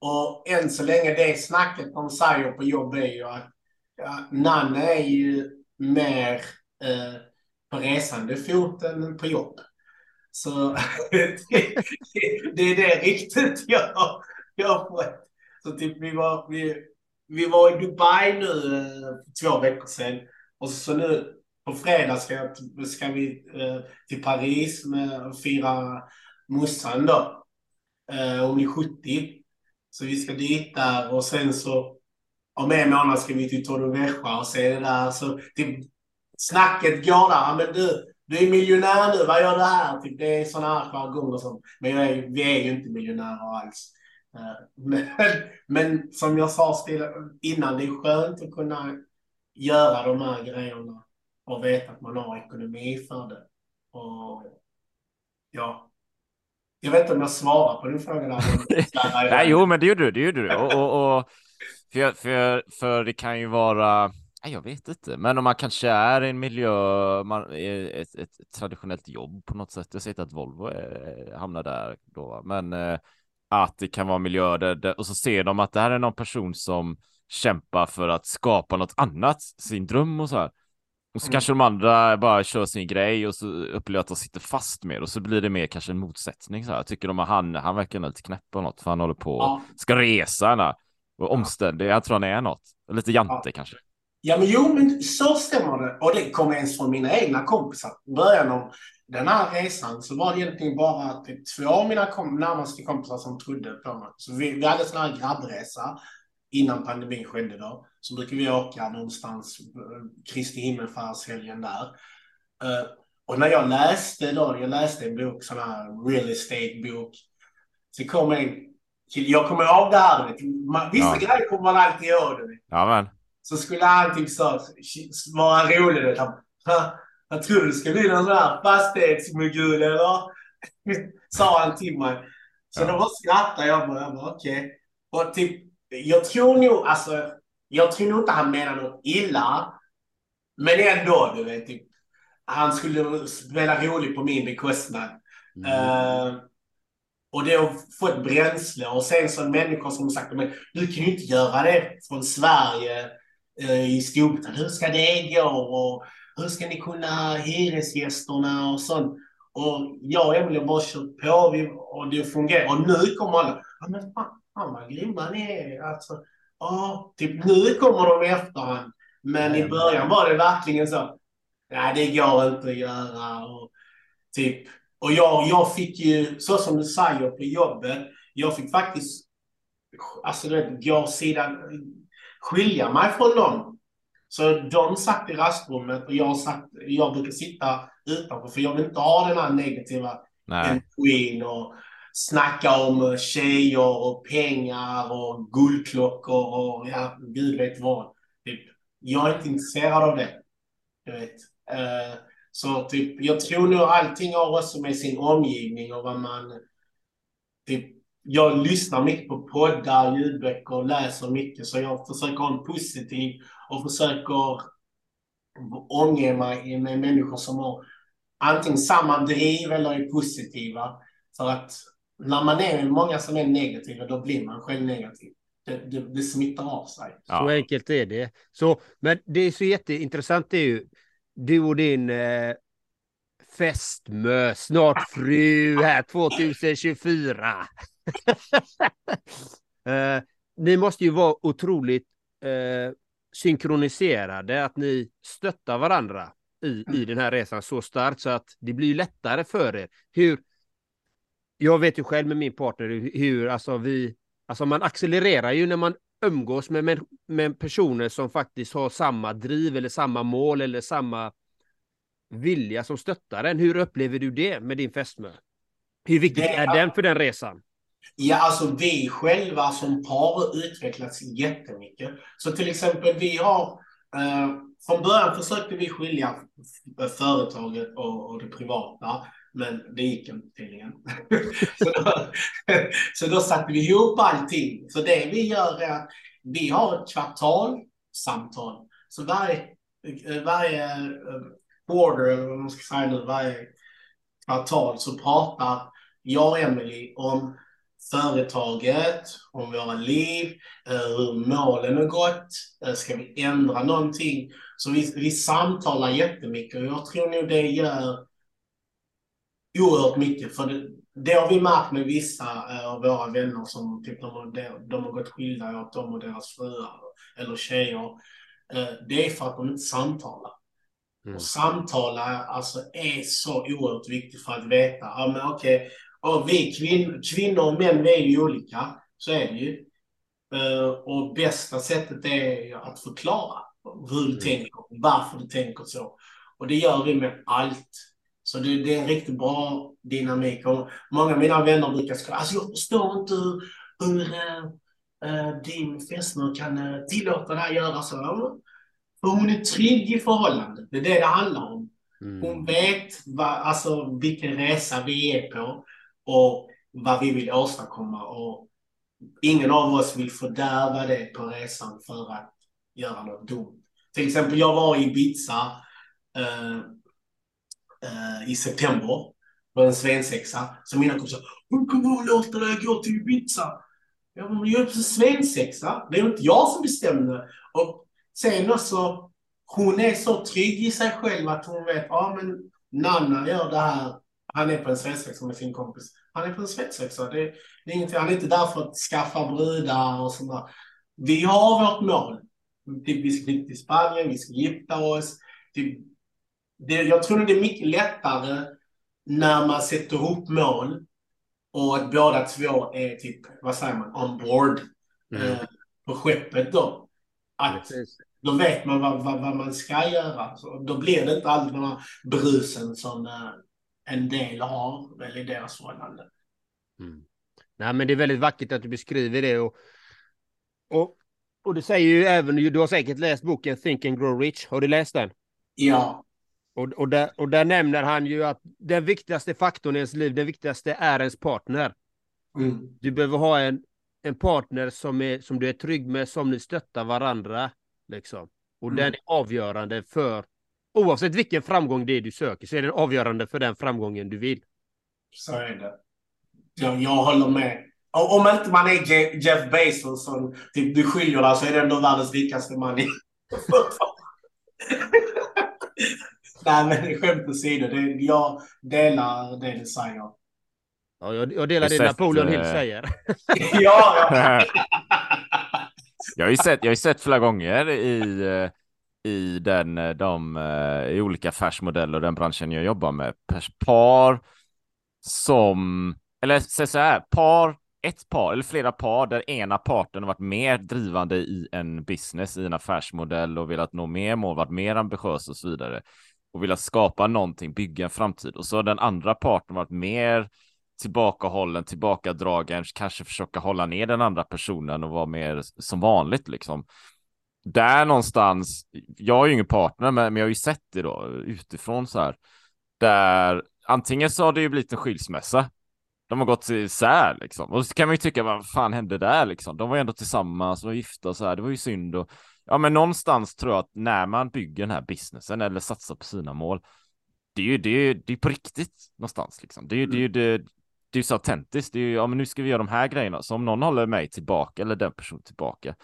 och än så länge det snacket de säger på jobb är ju att ja, Nanne är ju mer eh, på resande fot än på jobb. Så [LAUGHS] det, det är det riktigt [LAUGHS] jag, jag har fått. Så typ vi var, vi, vi var i Dubai nu eh, för två veckor sedan. Och så nu på fredag ska, jag, ska vi eh, till Paris med och fira morsan då. Eh, hon är 70. Så vi ska dit där och sen så om en månad ska vi till Torrevieja och se det där. Så typ, snacket går där. Men du, du är miljonär nu, vad gör du här? Typ, det är sådana här jargonger som. Men jag är, vi är ju inte miljonärer alls. Eh, men, [LAUGHS] men som jag sa innan, det är skönt att kunna göra de här grejerna och veta att man har ekonomi för det. Och ja, jag vet inte om jag svarar på din fråga där. Nej, jo, men det gjorde du, det gjorde du. Och, och, och för, för, för det kan ju vara, nej, jag vet inte, men om man kanske är i en miljö, man, ett, ett traditionellt jobb på något sätt. Jag säger inte att Volvo är, hamnar där då, men eh, att det kan vara miljö där, där, och så ser de att det här är någon person som kämpar för att skapa något annat, sin dröm och så här. Och så Mm. kanske de andra bara kör sin grej och så upplever att de sitter fast med och så blir det mer kanske en motsättning så här. Jag tycker de att han, han verkar lite knäpp och något för han håller på Ja. ska resa och omständig. Jag tror han är något. Lite jante kanske. Ja, men jo, men så stämmer det. Och det kom ens från mina egna kompisar. I början av den här resan så var det egentligen bara typ två av mina kom närmaste kompisar som trodde på mig. Så vi, vi hade en sån här grabbresa innan pandemin skedde då. Så brukar vi åka någonstans, eh, Kristi himmelfärdshelgen där. Eh, och när jag läste då, jag läste en bok, sån här real estate-bok. Så kom en kille, jag kommer ihåg det här, vissa Ja. grejer kommer man alltid ihåg. Ja men. Så skulle han typ så, vara rolig. vet Han, "Ha, jag tror du ska bli någon sån här fastighetsmogul eller? [LAUGHS] Sa han till mig. Så Ja. då bara skrattade jag bara. Jag bara okej. Och typ, jag tror nog, alltså, jag tror nog inte han menar något illa. Men ändå, du vet. Typ, han skulle spela rolig på min bekostnad. Eh, och det har fått bränsle och sen så människor som har sagt men du kan ju inte göra det från Sverige eh, i Storbritannien. Hur ska det gå? Och hur ska ni kunna hyresgästerna och sånt? Och jag och Emelie har bara kört på vi, och det fungerar. Och nu kommer alla. Men fan, fan vad grymma ni är. Alltså, ja, typ nu kommer de i efterhand. Men i början var det verkligen så. Nej, det går inte att göra. Och, typ, och jag, jag fick ju, så som du säger på jobbet, jag fick faktiskt alltså, du vet, gå sidan, skilja mig från dem. Så de satt i rastrummet och jag, satt, jag brukar sitta utanför för jag vill inte ha den här negativa Nej. energin och snacka om eh, tjejer och pengar och guldklockor och ja, gud vet vad. Typ, jag är inte intresserad av det. Du vet. Uh, så typ, jag tror nog allting har också med sin omgivning och vad man... Typ, jag lyssnar mycket på poddar, ljudböcker och läser mycket så jag försöker ha en positiv och försöker omge mig med människor som har antingen samma driv eller är positiva. För att när man är många som är negativa då blir man själv negativ. Det, det, det smittar av sig. Så Ja. enkelt är det. Så, men det är så jätteintressant det är ju du och din eh, fästmö, snart fru här 2024. [LAUGHS] eh, ni måste ju vara otroligt eh, synkroniserade, att ni stöttar varandra i, i den här resan så starkt så att det blir lättare för er. Hur, jag vet ju själv med min partner hur, alltså vi, alltså man accelererar ju när man umgås med, med, med personer som faktiskt har samma driv eller samma mål eller samma vilja som stöttar en. Hur upplever du det med din fästmö? Hur viktig Det- är den för den resan? Ja, alltså vi själva som par har utvecklats jättemycket. Så till exempel vi har, eh, från början försökte vi skilja f- företaget och, och det privata, men det gick inte tydligen. [LAUGHS] så, då, [LAUGHS] så då satte vi ihop allting. Så det vi gör är att vi har ett kvartalsamtal. Så varje, varje eh, quarter, eller vad man ska säga nu, varje kvartal så pratar jag och Emily om företaget, om våra liv, eh, hur målen har gått, eh, ska vi ändra någonting? Så vi, vi samtalar jättemycket och jag tror nog det gör oerhört mycket. För det, det har vi märkt med vissa eh, av våra vänner som typ, de, de, de har gått skilda åt dem och deras fruar eller tjejer. Eh, Det är för att de inte samtalar. Mm. Och samtala alltså, är så oerhört viktigt för att veta, ja men okej, och vi kvin kvinnor och män vi är ju olika, så är det ju. Eh, och bästa sättet är att förklara hur du Mm. tänker, varför du tänker så. Och det gör vi med allt. Så det, det är en riktigt bra dynamik. Och många av mina vänner brukar säga, alltså jag förstår inte hur, hur eh, din fästmö kan eh, tillåta dig att göra så. För hon är trygg i förhållandet. Det är det det handlar om. Mm. Hon vet vad, alltså, vilken resa vi är på och vad vi vill åstadkomma. Och ingen av oss vill fördärva det på resan för att göra något dumt. Till exempel, jag var i Ibiza eh, eh, i september på en svensexa. Så mina kompisar Hon kommer att låta dig gå till Ibiza. Jag men jag är på svensexa. Det är inte jag som bestämde. Och sen också, hon är så trygg i sig själv att hon vet, ja men Nanna gör det här. Han är på en svensexa med sin kompis. Han är på en svensexa. Det, det är ingenting. Han är inte där för att skaffa brudar och sådär. Vi har vårt mål. Typ, vi ska flytta till Spanien, vi ska gifta oss. Typ, det, jag tror det är mycket lättare när man sätter ihop mål och att båda två är typ, vad säger man, on board mm. eh, på skeppet då. Att då vet man vad, vad, vad man ska göra. Så då blir det inte alltid den här brusen som eh, en del har väl i deras förhållande. Mm. Nej, men det är väldigt vackert att du beskriver det och, och, och du säger ju även, du har säkert läst boken Think and Grow Rich. Har du läst den? Ja. Och, och, där, och där nämner han ju att den viktigaste faktorn i ens liv, den viktigaste är ens partner. Mm. Du behöver ha en, en partner som, är, som du är trygg med, som ni stöttar varandra. Liksom. Och mm. den är avgörande för, oavsett vilken framgång det är du söker, så är den avgörande för den framgången du vill. Så är det. Jag, jag håller med. Om inte man är Jeff Bezos som typ, du skiljer dig så är det ändå världens rikaste man. [LAUGHS] [LAUGHS] Nej, men [LAUGHS] skämt åsido. Jag delar det du säger. Ja, jag, jag delar det Napoleon Hill eh, säger. [LAUGHS] ja, ja. [LAUGHS] jag har ju sett, jag har sett flera gånger i, eh, i den, eh, de, i olika affärsmodeller och den branschen jag jobbar med. Par som, eller så här, par, ett par eller flera par där ena parten har varit mer drivande i en business, i en affärsmodell och velat nå mer mål, varit mer ambitiös och så vidare och vilja skapa någonting, bygga en framtid. Och så har den andra parten varit mer tillbakahållen, tillbakadragen, kanske försöka hålla ner den andra personen och vara mer som vanligt liksom. Där någonstans, jag är ju ingen partner, men, jag har ju sett det då utifrån så här, där antingen så har det ju blivit en skilsmässa. De har gått isär liksom. Och så kan man ju tycka, vad fan hände där liksom? De var ju ändå tillsammans, var gifta och så här. Det var ju synd och ja, men någonstans tror jag att när man bygger den här businessen eller satsar på sina mål, det är ju det är, det är på riktigt någonstans liksom. Det är ju det, är, det, det är så autentiskt. Det är ju, ja, men nu ska vi göra de här grejerna. Så om någon håller mig tillbaka eller den personen tillbaka,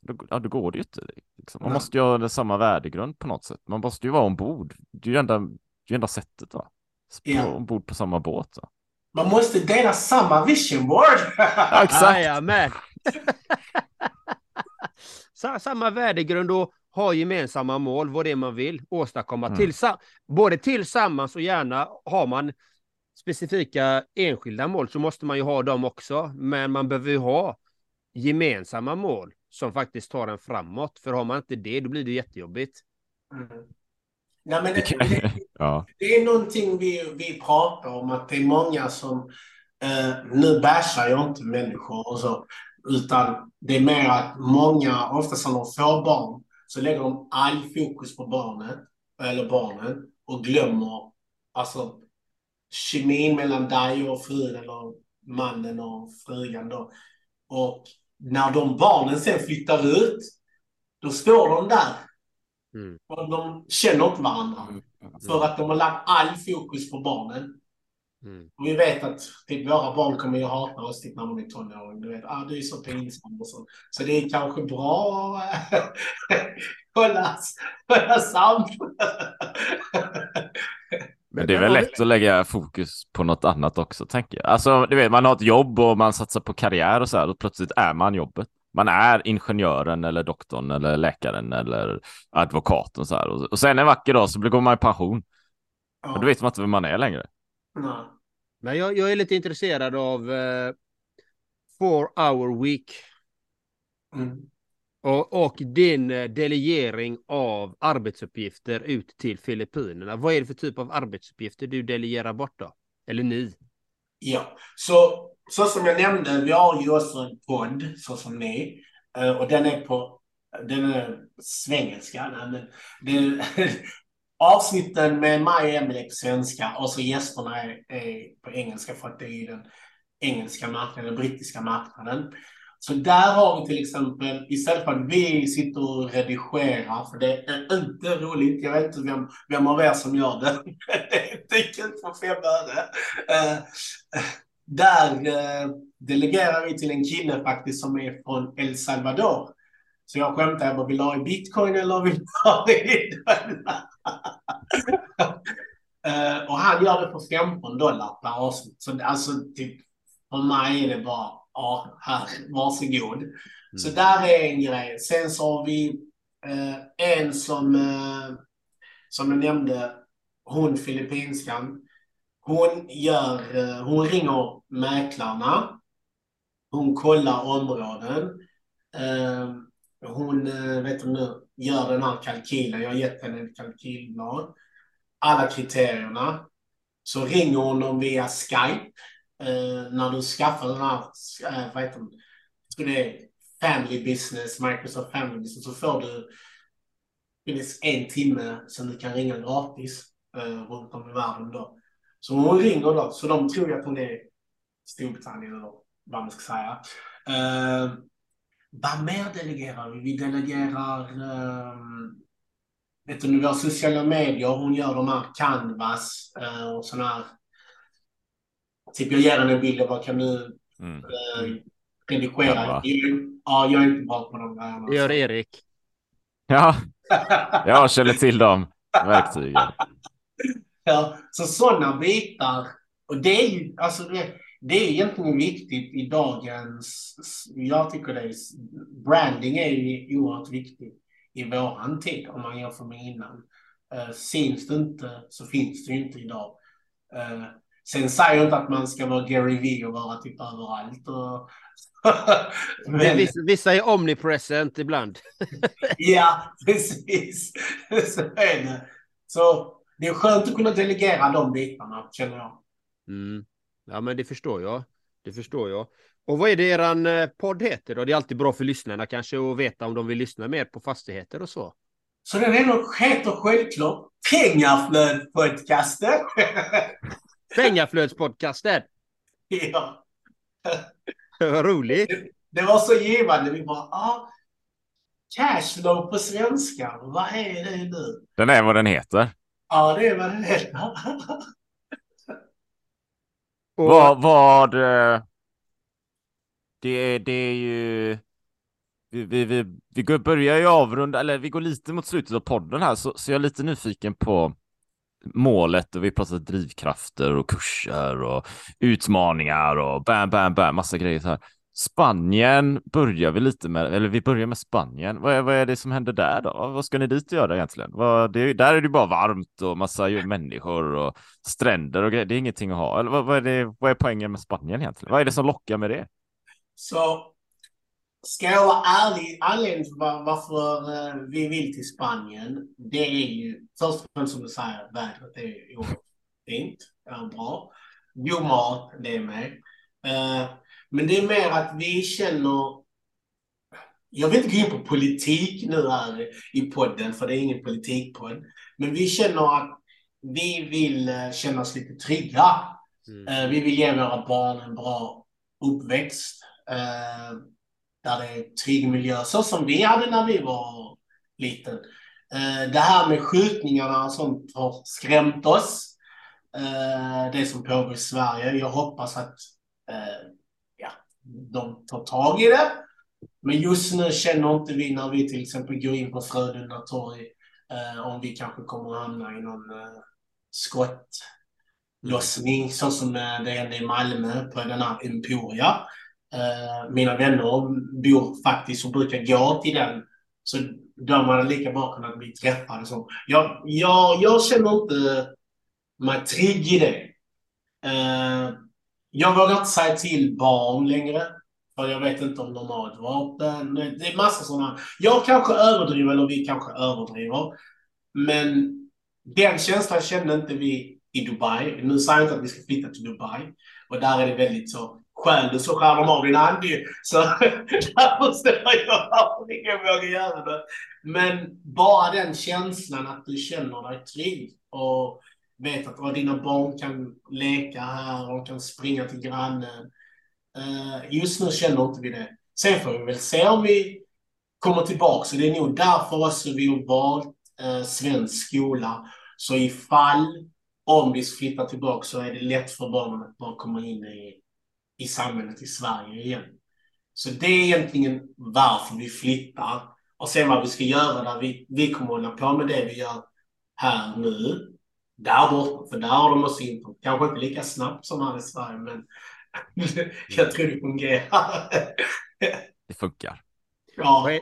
då, ja, då går det ju inte. Liksom. Man Nej. måste ju ha samma värdegrund på något sätt. Man måste ju vara ombord. Det är ju enda, det är enda sättet. Va? Ja. Ombord på samma båt. Va? Man måste dela samma vision board. ja, exakt. Ja. [LAUGHS] samma värdegrund och ha gemensamma mål, vad det är man vill åstadkomma. Mm. Tillsa både tillsammans och gärna har man specifika enskilda mål så måste man ju ha dem också. Men man behöver ju ha gemensamma mål som faktiskt tar en framåt. För har man inte det, då blir det jättejobbigt. Mm. Nej, men det, det, [LAUGHS] ja. det, är någonting vi, vi pratar om, att det är många som... Eh, nu bashar jag inte människor och så, utan det är mer att många, oftast när de får barn, så lägger de all fokus på barnet, eller barnen, och glömmer alltså kemin mellan dig och frun eller mannen och frugan då. Och när de barnen sen flyttar ut, då står de där. Mm. Och de känner inte varandra. Mm. För att de har lagt all fokus på barnen. Mm. Vi vet att typ, våra barn kommer ju hata oss typ, när de är tonåring. Du vet, ah, du är så pinsam och så. Så det är kanske bra att [LAUGHS] hålla, hålla samt. Men det är väl lätt att lägga fokus på något annat också, tänker jag. Alltså, du vet, man har ett jobb och man satsar på karriär och så här, och plötsligt är man jobbet. Man är ingenjören eller doktorn eller läkaren eller advokaten så här. Och, sen en vacker dag så går man i pension. Och då vet man inte vem man är längre. Nej. Men jag, jag är lite intresserad av uh, four hour week. Mm. Och, och, din eh, delegering av arbetsuppgifter ut till Filippinerna. Vad är det för typ av arbetsuppgifter du delegerar bort då? Eller ni? Ja, så, så som jag nämnde, vi har ju också en podd, så som ni. Eh, och den är på den är svengelska. Den, [LAUGHS] avsnitten med mig och Emelie på svenska och så gästerna är, är, på engelska för att det är den engelska marknaden, den brittiska marknaden. Så där har vi till exempel, istället för att vi sitter och redigerar, för det är inte roligt, jag vet inte vem, vem av er som gör det, [LAUGHS] det är inte kul för fem öre. Uh, där eh, delegerar vi till en kille faktiskt som är från El Salvador. Så jag skämtar, jag bara, vill du ha i bitcoin eller vill du ha i dollar? Uh, [LAUGHS] och han gör det för 15 dollar per avsnitt. Så alltså, typ, för mig är det bara, ja, här, varsågod. Mm. Så där är en grej. Sen så har vi uh, en som, uh, som jag nämnde, hon filippinskan. Hon gör, hon ringer mäklarna. Hon kollar områden. Hon, eh, vet du nu, gör den här kalkylen. Jag har gett henne ett kalkylblad. Alla kriterierna. Så ringer hon dem via Skype. Eh, när du skaffar den här, eh, vad heter det, det är Family Business, Microsoft Family Business, så får du minst en timme som du kan ringa gratis eh, runt om i världen då. Så hon ringer då, så de tror att hon är Storbritannien eller vad man ska säga. Eh, vad mer delegerar vi? Vi delegerar um, vet du, våra sociala medier. Hon gör de här Canvas uh, och sådana här. Typ jag ger henne en bild och bara kan du mm. uh, redigera? Ja, ja, jag är inte bra på de grejerna. Det gör Erik. [LAUGHS] Ja, jag känner till de verktygen. [LAUGHS] ja, så sådana bitar. Och det är ju, alltså det, det är egentligen viktigt i dagens, jag tycker det är, branding är ju oerhört viktigt i våran tid om man jämför med innan. Uh, syns det inte så finns det ju inte idag. Uh, sen säger jag inte att man ska vara Gary Vee och vara typ överallt. Och [LAUGHS] Men... vissa, vissa är omnipresent ibland. [LAUGHS] ja, precis. [LAUGHS] så är det. Så det är skönt att kunna delegera de bitarna, känner jag. Mm. Ja, men det förstår jag. Det förstår jag. Och vad är det eran eh, podd heter då? Det är alltid bra för lyssnarna kanske att veta om de vill lyssna mer på fastigheter och så. Så den heter självklart Pengaflödspodcasten. [LAUGHS] Pengaflödspodcasten? ja. [LAUGHS] Vad roligt. Det, det, var så givande. Vi bara, ah, cashflow på svenska. Vad är det nu? Den är vad den heter. Ja, det är vad den heter. [LAUGHS] Och... Vad, vad Det det, det är ju vi, vi, vi, vi börjar ju avrunda, eller vi går lite mot slutet av podden här, så, så jag är lite nyfiken på målet och vi pratar drivkrafter och kurser och utmaningar och bam, bam, bam, massa grejer så här. Spanien börjar vi lite med, eller vi börjar med Spanien. Vad är, vad är det som händer där då? Vad ska ni dit göra egentligen? Vad, det, där är det bara varmt och massa människor och stränder och grejer. Det är ingenting att ha. Eller vad, vad, är det, vad är poängen med Spanien egentligen? Vad är det som lockar med det? Så ska jag vara ärlig, anledningen till varför eh, vi vill till Spanien, det är ju först och främst som du säger, vädret är oerhört fint, är bra. God mat, det är med. Uh, men det är mer att vi känner jag vill inte gå in på politik nu här i podden, för det är ingen politikpodd. Men vi känner att vi vill eh, känna oss lite trygga. Mm. Vi vill ge våra barn en bra uppväxt. Eh, där det är trygg miljö, så som vi hade när vi var liten. Eh, det här med skjutningarna och sånt har skrämt oss. Eh, det som pågår i Sverige. Jag hoppas att de tar tag i det. Men just nu känner inte vi när vi till exempel går in på Frölunda torg om vi kanske kommer att hamna i någon skottlossning så som det hände i Malmö på den här Emporia. Eh, mina vänner bor faktiskt och brukar gå till den. Så de hade lika bra kunnat bli träffade. Så jag, jag, jag känner inte mig trygg i det. Jag vågar inte säga till barn längre. För jag vet inte om de har ett vapen. Det är massa sådana. Jag kanske överdriver eller vi kanske överdriver. Men den känslan kände inte vi i Dubai. Nu säger jag inte att vi ska flytta till Dubai. Och där är det väldigt så Stjäl du så skär de av din hand Så [LAUGHS] där förstår jag varför ingen vågar göra det. Men bara den känslan att du känner dig trygg och vet att dina barn kan leka här och kan springa till grannen. Uh, just nu känner inte vi det. Sen får vi väl se om vi kommer tillbaka. Så det är nog därför också vi har valt uh, svensk skola. Så ifall, om vi flyttar tillbaka så är det lätt för barnen att bara komma in i i samhället i Sverige igen. Så det är egentligen varför vi flyttar. Och sen vad vi ska göra där vi, vi kommer hålla på med det vi gör här nu. Där borta, för där har de också internet. Kanske inte lika snabbt som här i Sverige, men [LAUGHS] jag tror det fungerar. Det funkar. ja.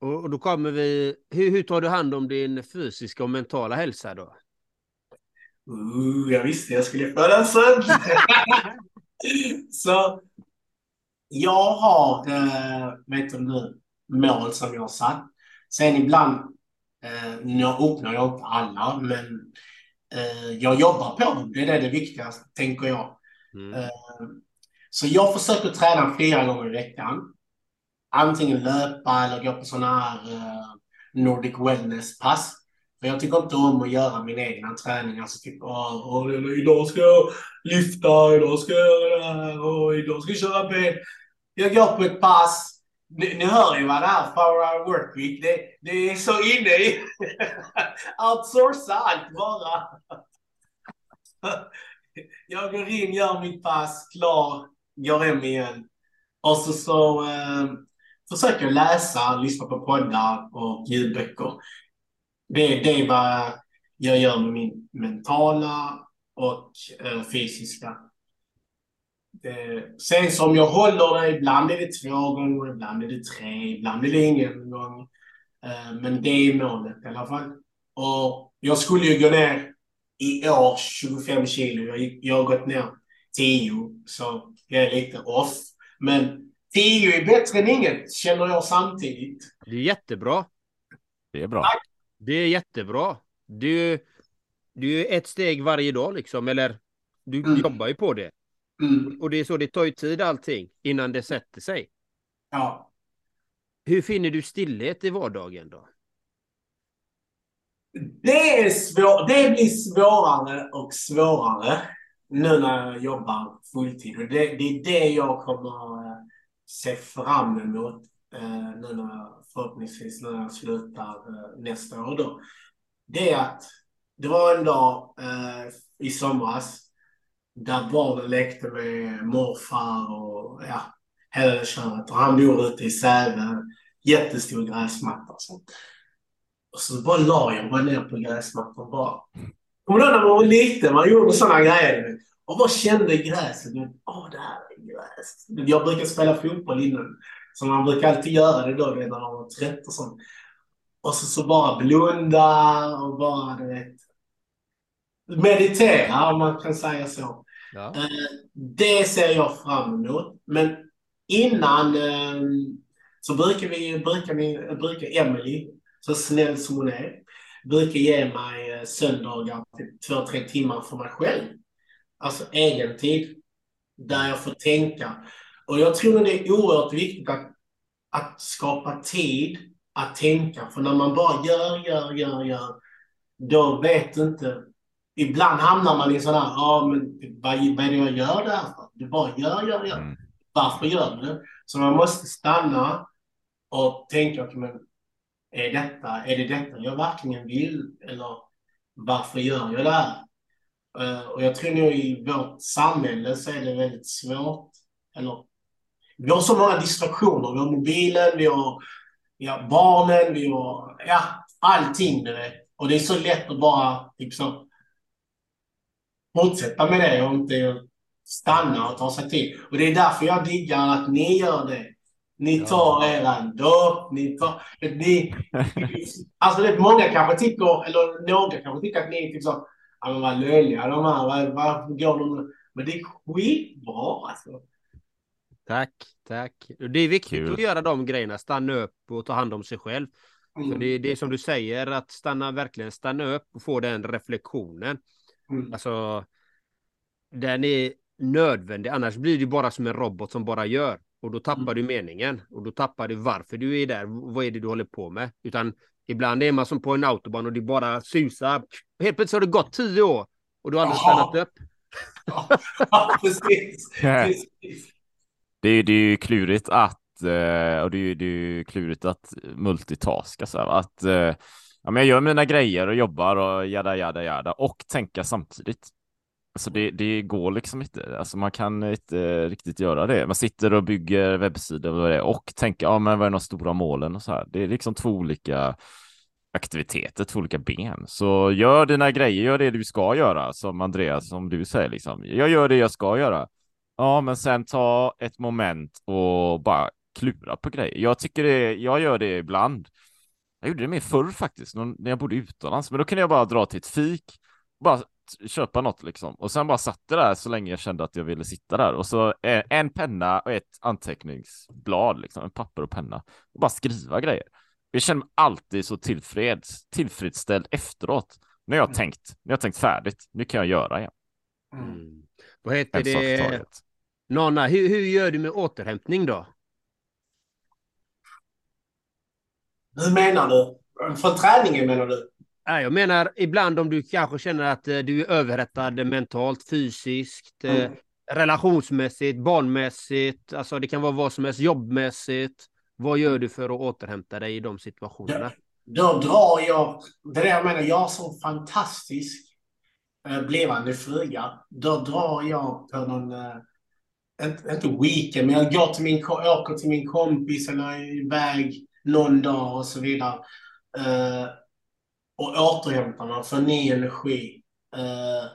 Och, och då kommer vi... Hur, hur tar du hand om din fysiska och mentala hälsa då? Uh, jag visste jag skulle få den sen. Så jag har, eh, vet du nu, mål som jag har satt. Sen ibland eh, jag uppnår jag inte alla, men jag jobbar på dem. Det är det, det viktigaste, tänker jag. Mm. Eh, så jag försöker träna flera gånger i veckan. Antingen löpa eller gå på sådana här eh, Nordic Wellness-pass. För jag tycker inte om att göra min egna träning. Alltså typ, åh, idag ska jag lyfta, idag ska jag göra det här och idag ska jag köra ben. Jag går på ett pass. Ni, ni hör ju vad det är Power uh, work week. Det, det är så inne i [LAUGHS] outsourca allt bara. [LAUGHS] jag går in, gör mitt pass, klar, går hem igen. Och så, så eh, försöker jag läsa, lyssna på poddar och ljudböcker. Det, det är vad jag gör med min mentala och eh, fysiska. Eh, sen som jag håller det, ibland är det två gånger, ibland är det tre, ibland är det ingen gång. Eh, men det är målet i alla fall. Och jag skulle ju gå ner i år 25 kilo. Jag, jag har gått ner 10, så jag är lite off. Men 10 är bättre än inget, känner jag samtidigt. Det är jättebra. Det är bra. Det är jättebra. Du, du är ett steg varje dag liksom, eller du Mm. jobbar ju på det. Mm. Och det är så det tar ju tid allting innan det sätter sig. Ja. Hur finner du stillhet i vardagen då? Det, är svår, det blir svårare och svårare nu när jag jobbar fulltid. Och det, det är det jag kommer att se fram emot eh, nu när jag, förhoppningsvis när jag slutar eh, nästa år. Då. Det är att det var en dag eh, i somras där barnen lekte med morfar och ja, hela det köret. Och han bor ute i Säve, jättestor gräsmatta. och sånt. Och så bara la jag mig ner på gräsmattan bara. Kommer du ihåg när man var liten? Man gjorde sådana grejer. Och bara kände gräset. Åh, det här är gräs. Jag brukar spela fotboll innan. Så man brukar alltid göra det då, när man var trött och sånt. Och så, så bara blunda och bara, du vet. Meditera, om man kan säga så. Ja. Eh, Det ser jag fram emot. Men innan eh, så brukar vi, brukar vi, brukar Emily, så snäll som hon är, brukar ge mig eh, söndagar till två, tre timmar för mig själv. Alltså egen tid. Där jag får tänka. Och jag tror det är oerhört viktigt att, att skapa tid att tänka. För när man bara gör, gör, gör, gör, då vet du inte Ibland hamnar man i sån här, ja men vad, vad är det jag gör där för? Du bara gör, gör, gör. Mm. Varför gör du det? Så man måste stanna och tänka, men är, detta, är det detta jag verkligen vill? Eller varför gör jag det här? Eh, och jag tror nog i vårt samhälle så är det väldigt svårt. Eller, vi har så många distraktioner. Vi har mobilen, vi har, vi har barnen, vi har ja, allting. Du vet. Och det är så lätt att bara typ så, fortsätta med det och inte stanna och ta sig tid. Och det är därför jag diggar att ni gör det. Ni tar eran dopp, ni tar... Ni, [LAUGHS] alltså det är många kanske tycker, eller några kanske tycker att ni är typ så, ja men vad löjliga de här, vad- varför går de... Men det är skitbra alltså. Tack, tack. Det är viktigt Kul. att göra de grejerna, stanna upp och ta hand om sig själv. För Mm. det, det är som du säger, att stanna, verkligen stanna upp och få den reflektionen. Mm. Alltså, den är nödvändig, annars blir det bara som en robot som bara gör. Och då tappar Mm. du meningen. Och då tappar du varför du är där, vad är det du håller på med. Utan ibland är man som på en autobahn och det bara susar. Helt plötsligt har det gått tio år och du har aldrig Jaha. stannat upp. Ja, [LAUGHS] precis. [LAUGHS] precis. Det är, det är ju klurigt att, eh, och det är ju det är ju klurigt att multitaska så här, va? att eh, ja, men jag gör mina grejer och jobbar och jada jada jada och tänka samtidigt. Alltså det, det går liksom inte. Alltså man kan inte riktigt göra det. Man sitter och bygger webbsidor och, och tänker, ja men vad är de stora målen och så här. Det är liksom två olika aktiviteter, två olika ben. Så gör dina grejer, gör det du ska göra, som Andreas, som du säger liksom. Jag gör det jag ska göra. Ja, men sen ta ett moment och bara klura på grejer. Jag tycker det, jag gör det ibland. Jag gjorde det mer förr faktiskt, när jag bodde utomlands, men då kunde jag bara dra till ett fik, bara köpa något liksom. Och sen bara satt det där så länge jag kände att jag ville sitta där. Och så en penna och ett anteckningsblad, liksom, en papper och penna. Och bara skriva grejer. Jag känner mig alltid så tillfreds, tillfredsställd efteråt. När jag har tänkt, när jag har tänkt färdigt. Nu kan jag göra igen. Mm. Vad heter det? Nonna, hur, hur gör du med återhämtning då? Hur menar du? För träningen menar du? Nej, jag menar ibland om du kanske känner att eh, du är överhettad mentalt, fysiskt, eh, mm. relationsmässigt, barnmässigt, alltså det kan vara vad som helst, jobbmässigt. Vad gör du för att återhämta dig i de situationerna? Då, då drar jag, det är det jag menar, jag som fantastisk eh, blivande fruga, då drar jag på någon, eh, inte, inte weekend, men jag går till min, åker till min kompis eller är iväg någon dag och så vidare. Eh, och återhämtar mig, får ny energi. Eh,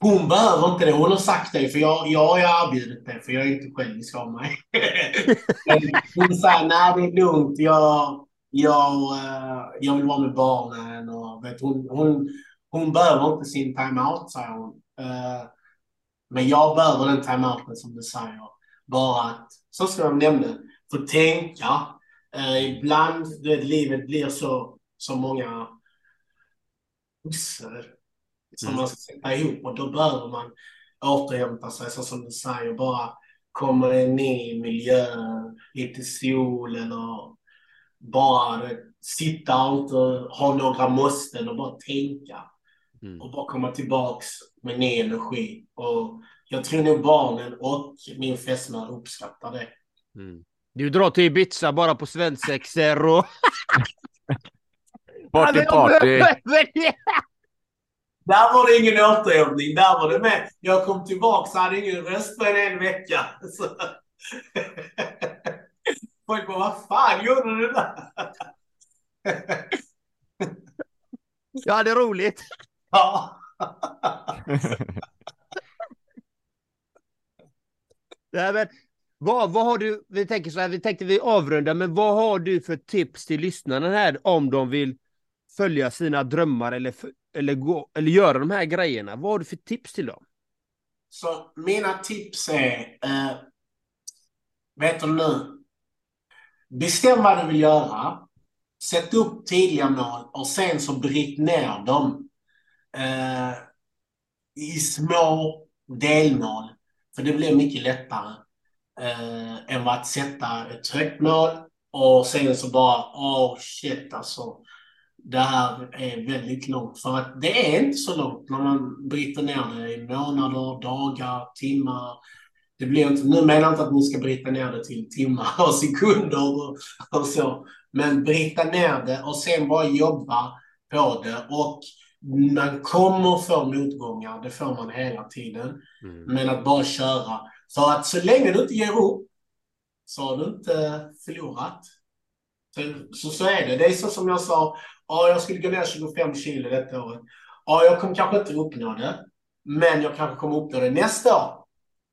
hon behöver inte det. Hon har sagt det, för jag, jag har erbjudit det, för jag är inte självisk av mig. [LAUGHS] hon säger, nej det är lugnt. Jag, jag, eh, jag vill vara med barnen. Och, vet, hon, hon, hon behöver inte sin time-out, säger hon. Uh, men jag behöver den time-outen som du säger. Bara att, så som jag nämnde, få tänka. Uh, ibland, det, livet blir så, så många pussel som mm. man ska sätta ihop och då behöver man återhämta sig, så som du säger, bara komma ner i miljön, lite sol eller bara sitta och inte ha några måsten och bara tänka. Mm. Och bara komma tillbaks med ny energi. Och jag tror nog barnen och min fästmö uppskattar det. Mm. Du drar till Ibiza bara på svensexor och... [LAUGHS] party, party! [LAUGHS] Där var det ingen återhämtning. Där var det med. Jag kom tillbaka så hade ingen röst på en, en vecka. [LAUGHS] Så... Folk bara, vad fan gjorde du där? Jag hade roligt. Ja. Nej, men, vad, vad har du, vi tänker så här, vi tänkte vi avrundar, men vad har du för tips till lyssnarna här om de vill följa sina drömmar eller, eller, gå, eller göra de här grejerna? Vad har du för tips till dem? Så mina tips är, eh, vet du nu, bestäm vad du vill göra, sätt upp tydliga mål och sen så bryt ner dem eh, i små delmål. För det blir mycket lättare eh, än att sätta ett högt mål och sen så bara, åh oh, shit alltså det här är väldigt långt. För att det är inte så långt när man bryter ner det i månader, dagar, timmar. Det blir inte, nu menar jag inte att ni ska bryta ner det till timmar och [LAUGHS] sekunder och, och så. Men bryta ner det och sen bara jobba på det. Och man kommer få motgångar, det får man hela tiden. Mm. Men att bara köra. För att så länge du inte ger upp så har du inte förlorat. Så, så, så är det. Det är så som jag sa, ja, jag skulle gå ner 25 kilo detta året. Ja, jag kommer kanske inte uppnå det, men jag kanske kommer uppnå det nästa år.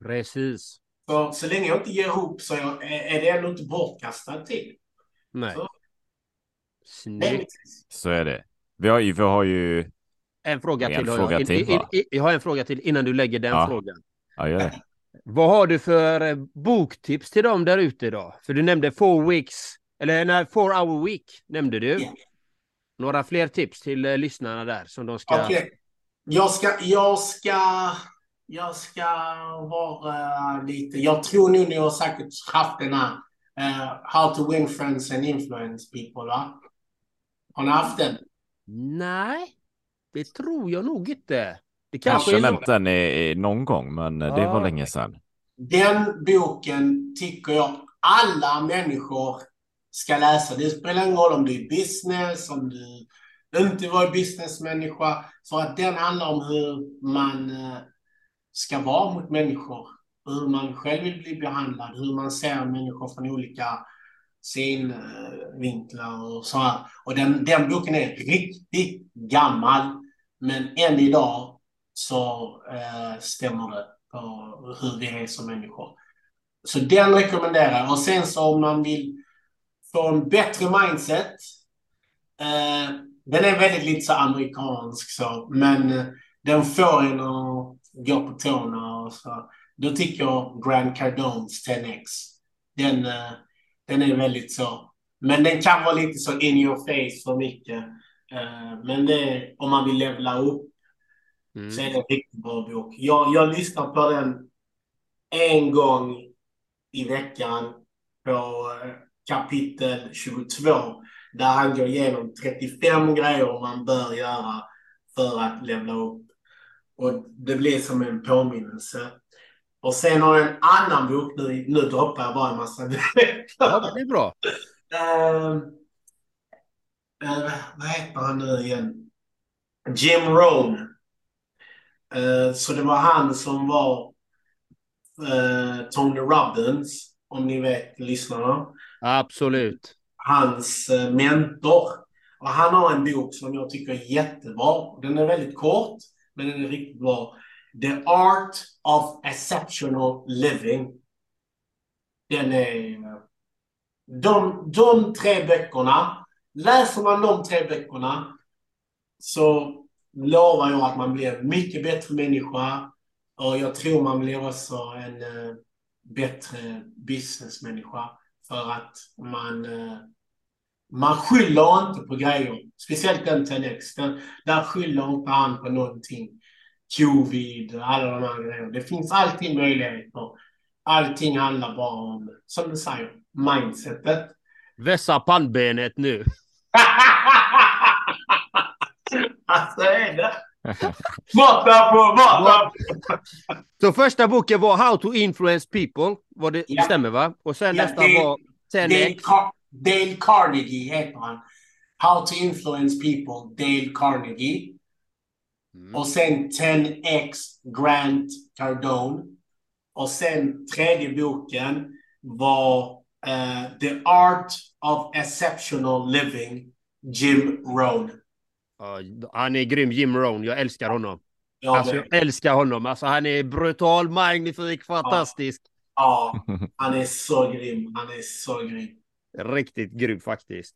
Precis. Så, så länge jag inte ger upp så är, är det ändå inte bortkastad tid. Nej. Så. Snyggt. Så är det. Vi har ju, vi har ju... En fråga en till. Fråga jag. till in, in, jag har en fråga till innan du lägger den Ja. frågan. Ja, gör det. Vad har du för eh, boktips till dem där ute idag? För du nämnde four weeks, eller nej, four hour week nämnde du. Ja. Några fler tips till eh, lyssnarna där som de ska... Okej. Jag ska, jag ska, jag ska vara lite, jag tror nu ni har säkert haft den här eh, How to win friends and influence people, va? Har ni haft den? Nej, det tror jag nog inte. Det Kanske är nämnt den i, i någon gång, men det Ja. var länge sedan. Den boken tycker jag alla människor ska läsa. Det spelar ingen roll om du är business, om du inte var businessmänniska. För att den handlar om hur man, eh, ska vara mot människor. Hur man själv vill bli behandlad, hur man ser människor från olika synvinklar och så här. Och den, den boken är riktigt gammal, men än idag så eh, stämmer det på hur vi är som människor. Så den rekommenderar jag. Och sen så om man vill få en bättre mindset. Eh, den är väldigt lite så amerikansk så, men eh, den får en att gå på tårna och så. Då tycker jag Grand Cardones 10X. Den, eh, den är väldigt så. Men den kan vara lite så in your face för mycket. Eh, men det, är om man vill levla upp mm. så är det en riktigt bra bok. Jag, jag lyssnar på den en gång i veckan på eh, kapitel 22 där han går igenom 35 grejer man bör göra för att levla upp. Och det blir som en påminnelse. Och sen har jag en annan bok, nu, nu droppar jag bara en massa Ja, det är bra. Uh, [LAUGHS] uh, vad heter han nu igen? Jim Rohn. Uh, så det var han som var Tony Robbins, om ni vet lyssnarna. Absolut. Hans mentor. Och han har en bok som jag tycker är jättebra. Den är väldigt kort, men den är riktigt bra. The Art of Exceptional Living. Den är... De, de tre böckerna, läser man de tre böckerna så lovar jag att man blir en mycket bättre människa och jag tror man blir också en eh, bättre businessmänniska för att man, eh, man skyller inte på grejer. Speciellt den 10X. Den, där skyller inte han på någonting covid, alla de här grejerna. Det finns alltid möjligheter. Allting handlar bara om, som du säger, mindsetet. Vässa pannbenet nu alltså är det? [LAUGHS] Mata på, mata Så första boken var How to influence people. Var det ja. stämmer va? Och sen ja, nästa Dale, var 10 Dale, Car Dale Carnegie heter han. How to influence people, Dale Carnegie. Mm. Och sen 10X Grant Cardone. Och sen tredje boken var uh, The Art of Exceptional Living, Jim Rohn. Han är grym, Jim Rohn. Jag älskar honom. Ja, alltså, jag älskar honom. Alltså, han är brutal, magnifik, fantastisk. Ja. ja, han är så grym. Han är så grym. Riktigt grym faktiskt.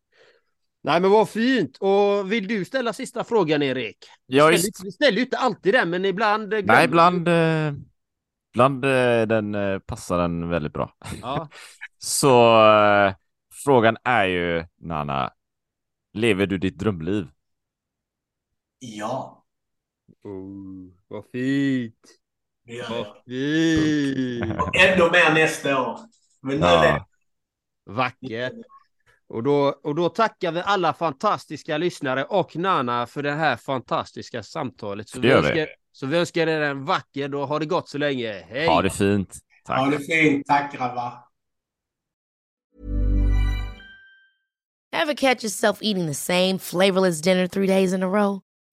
Nej men vad fint! Och vill du ställa sista frågan Erik? Ja, vi, ställer, vi ställer ju inte alltid den men ibland... Eh, Nej, ibland... Eh, ibland eh, den, passar den väldigt bra. Ja. [LAUGHS] Så frågan är ju, Nana, lever du ditt drömliv? Ja. Oh, vad fint! Ja, vad fint! Och ännu mer nästa år. Men nu ja. är Vackert! Och då, och då tackar vi alla fantastiska lyssnare och Nana för det här fantastiska samtalet. Så, det vi, önskar, så vi önskar er en vacker dag. Ha det gott så länge. Hej! Ha det fint. Tack. Ha det fint. Tack grabbar. Have catch yourself eating the same flavorless dinner three days in a row?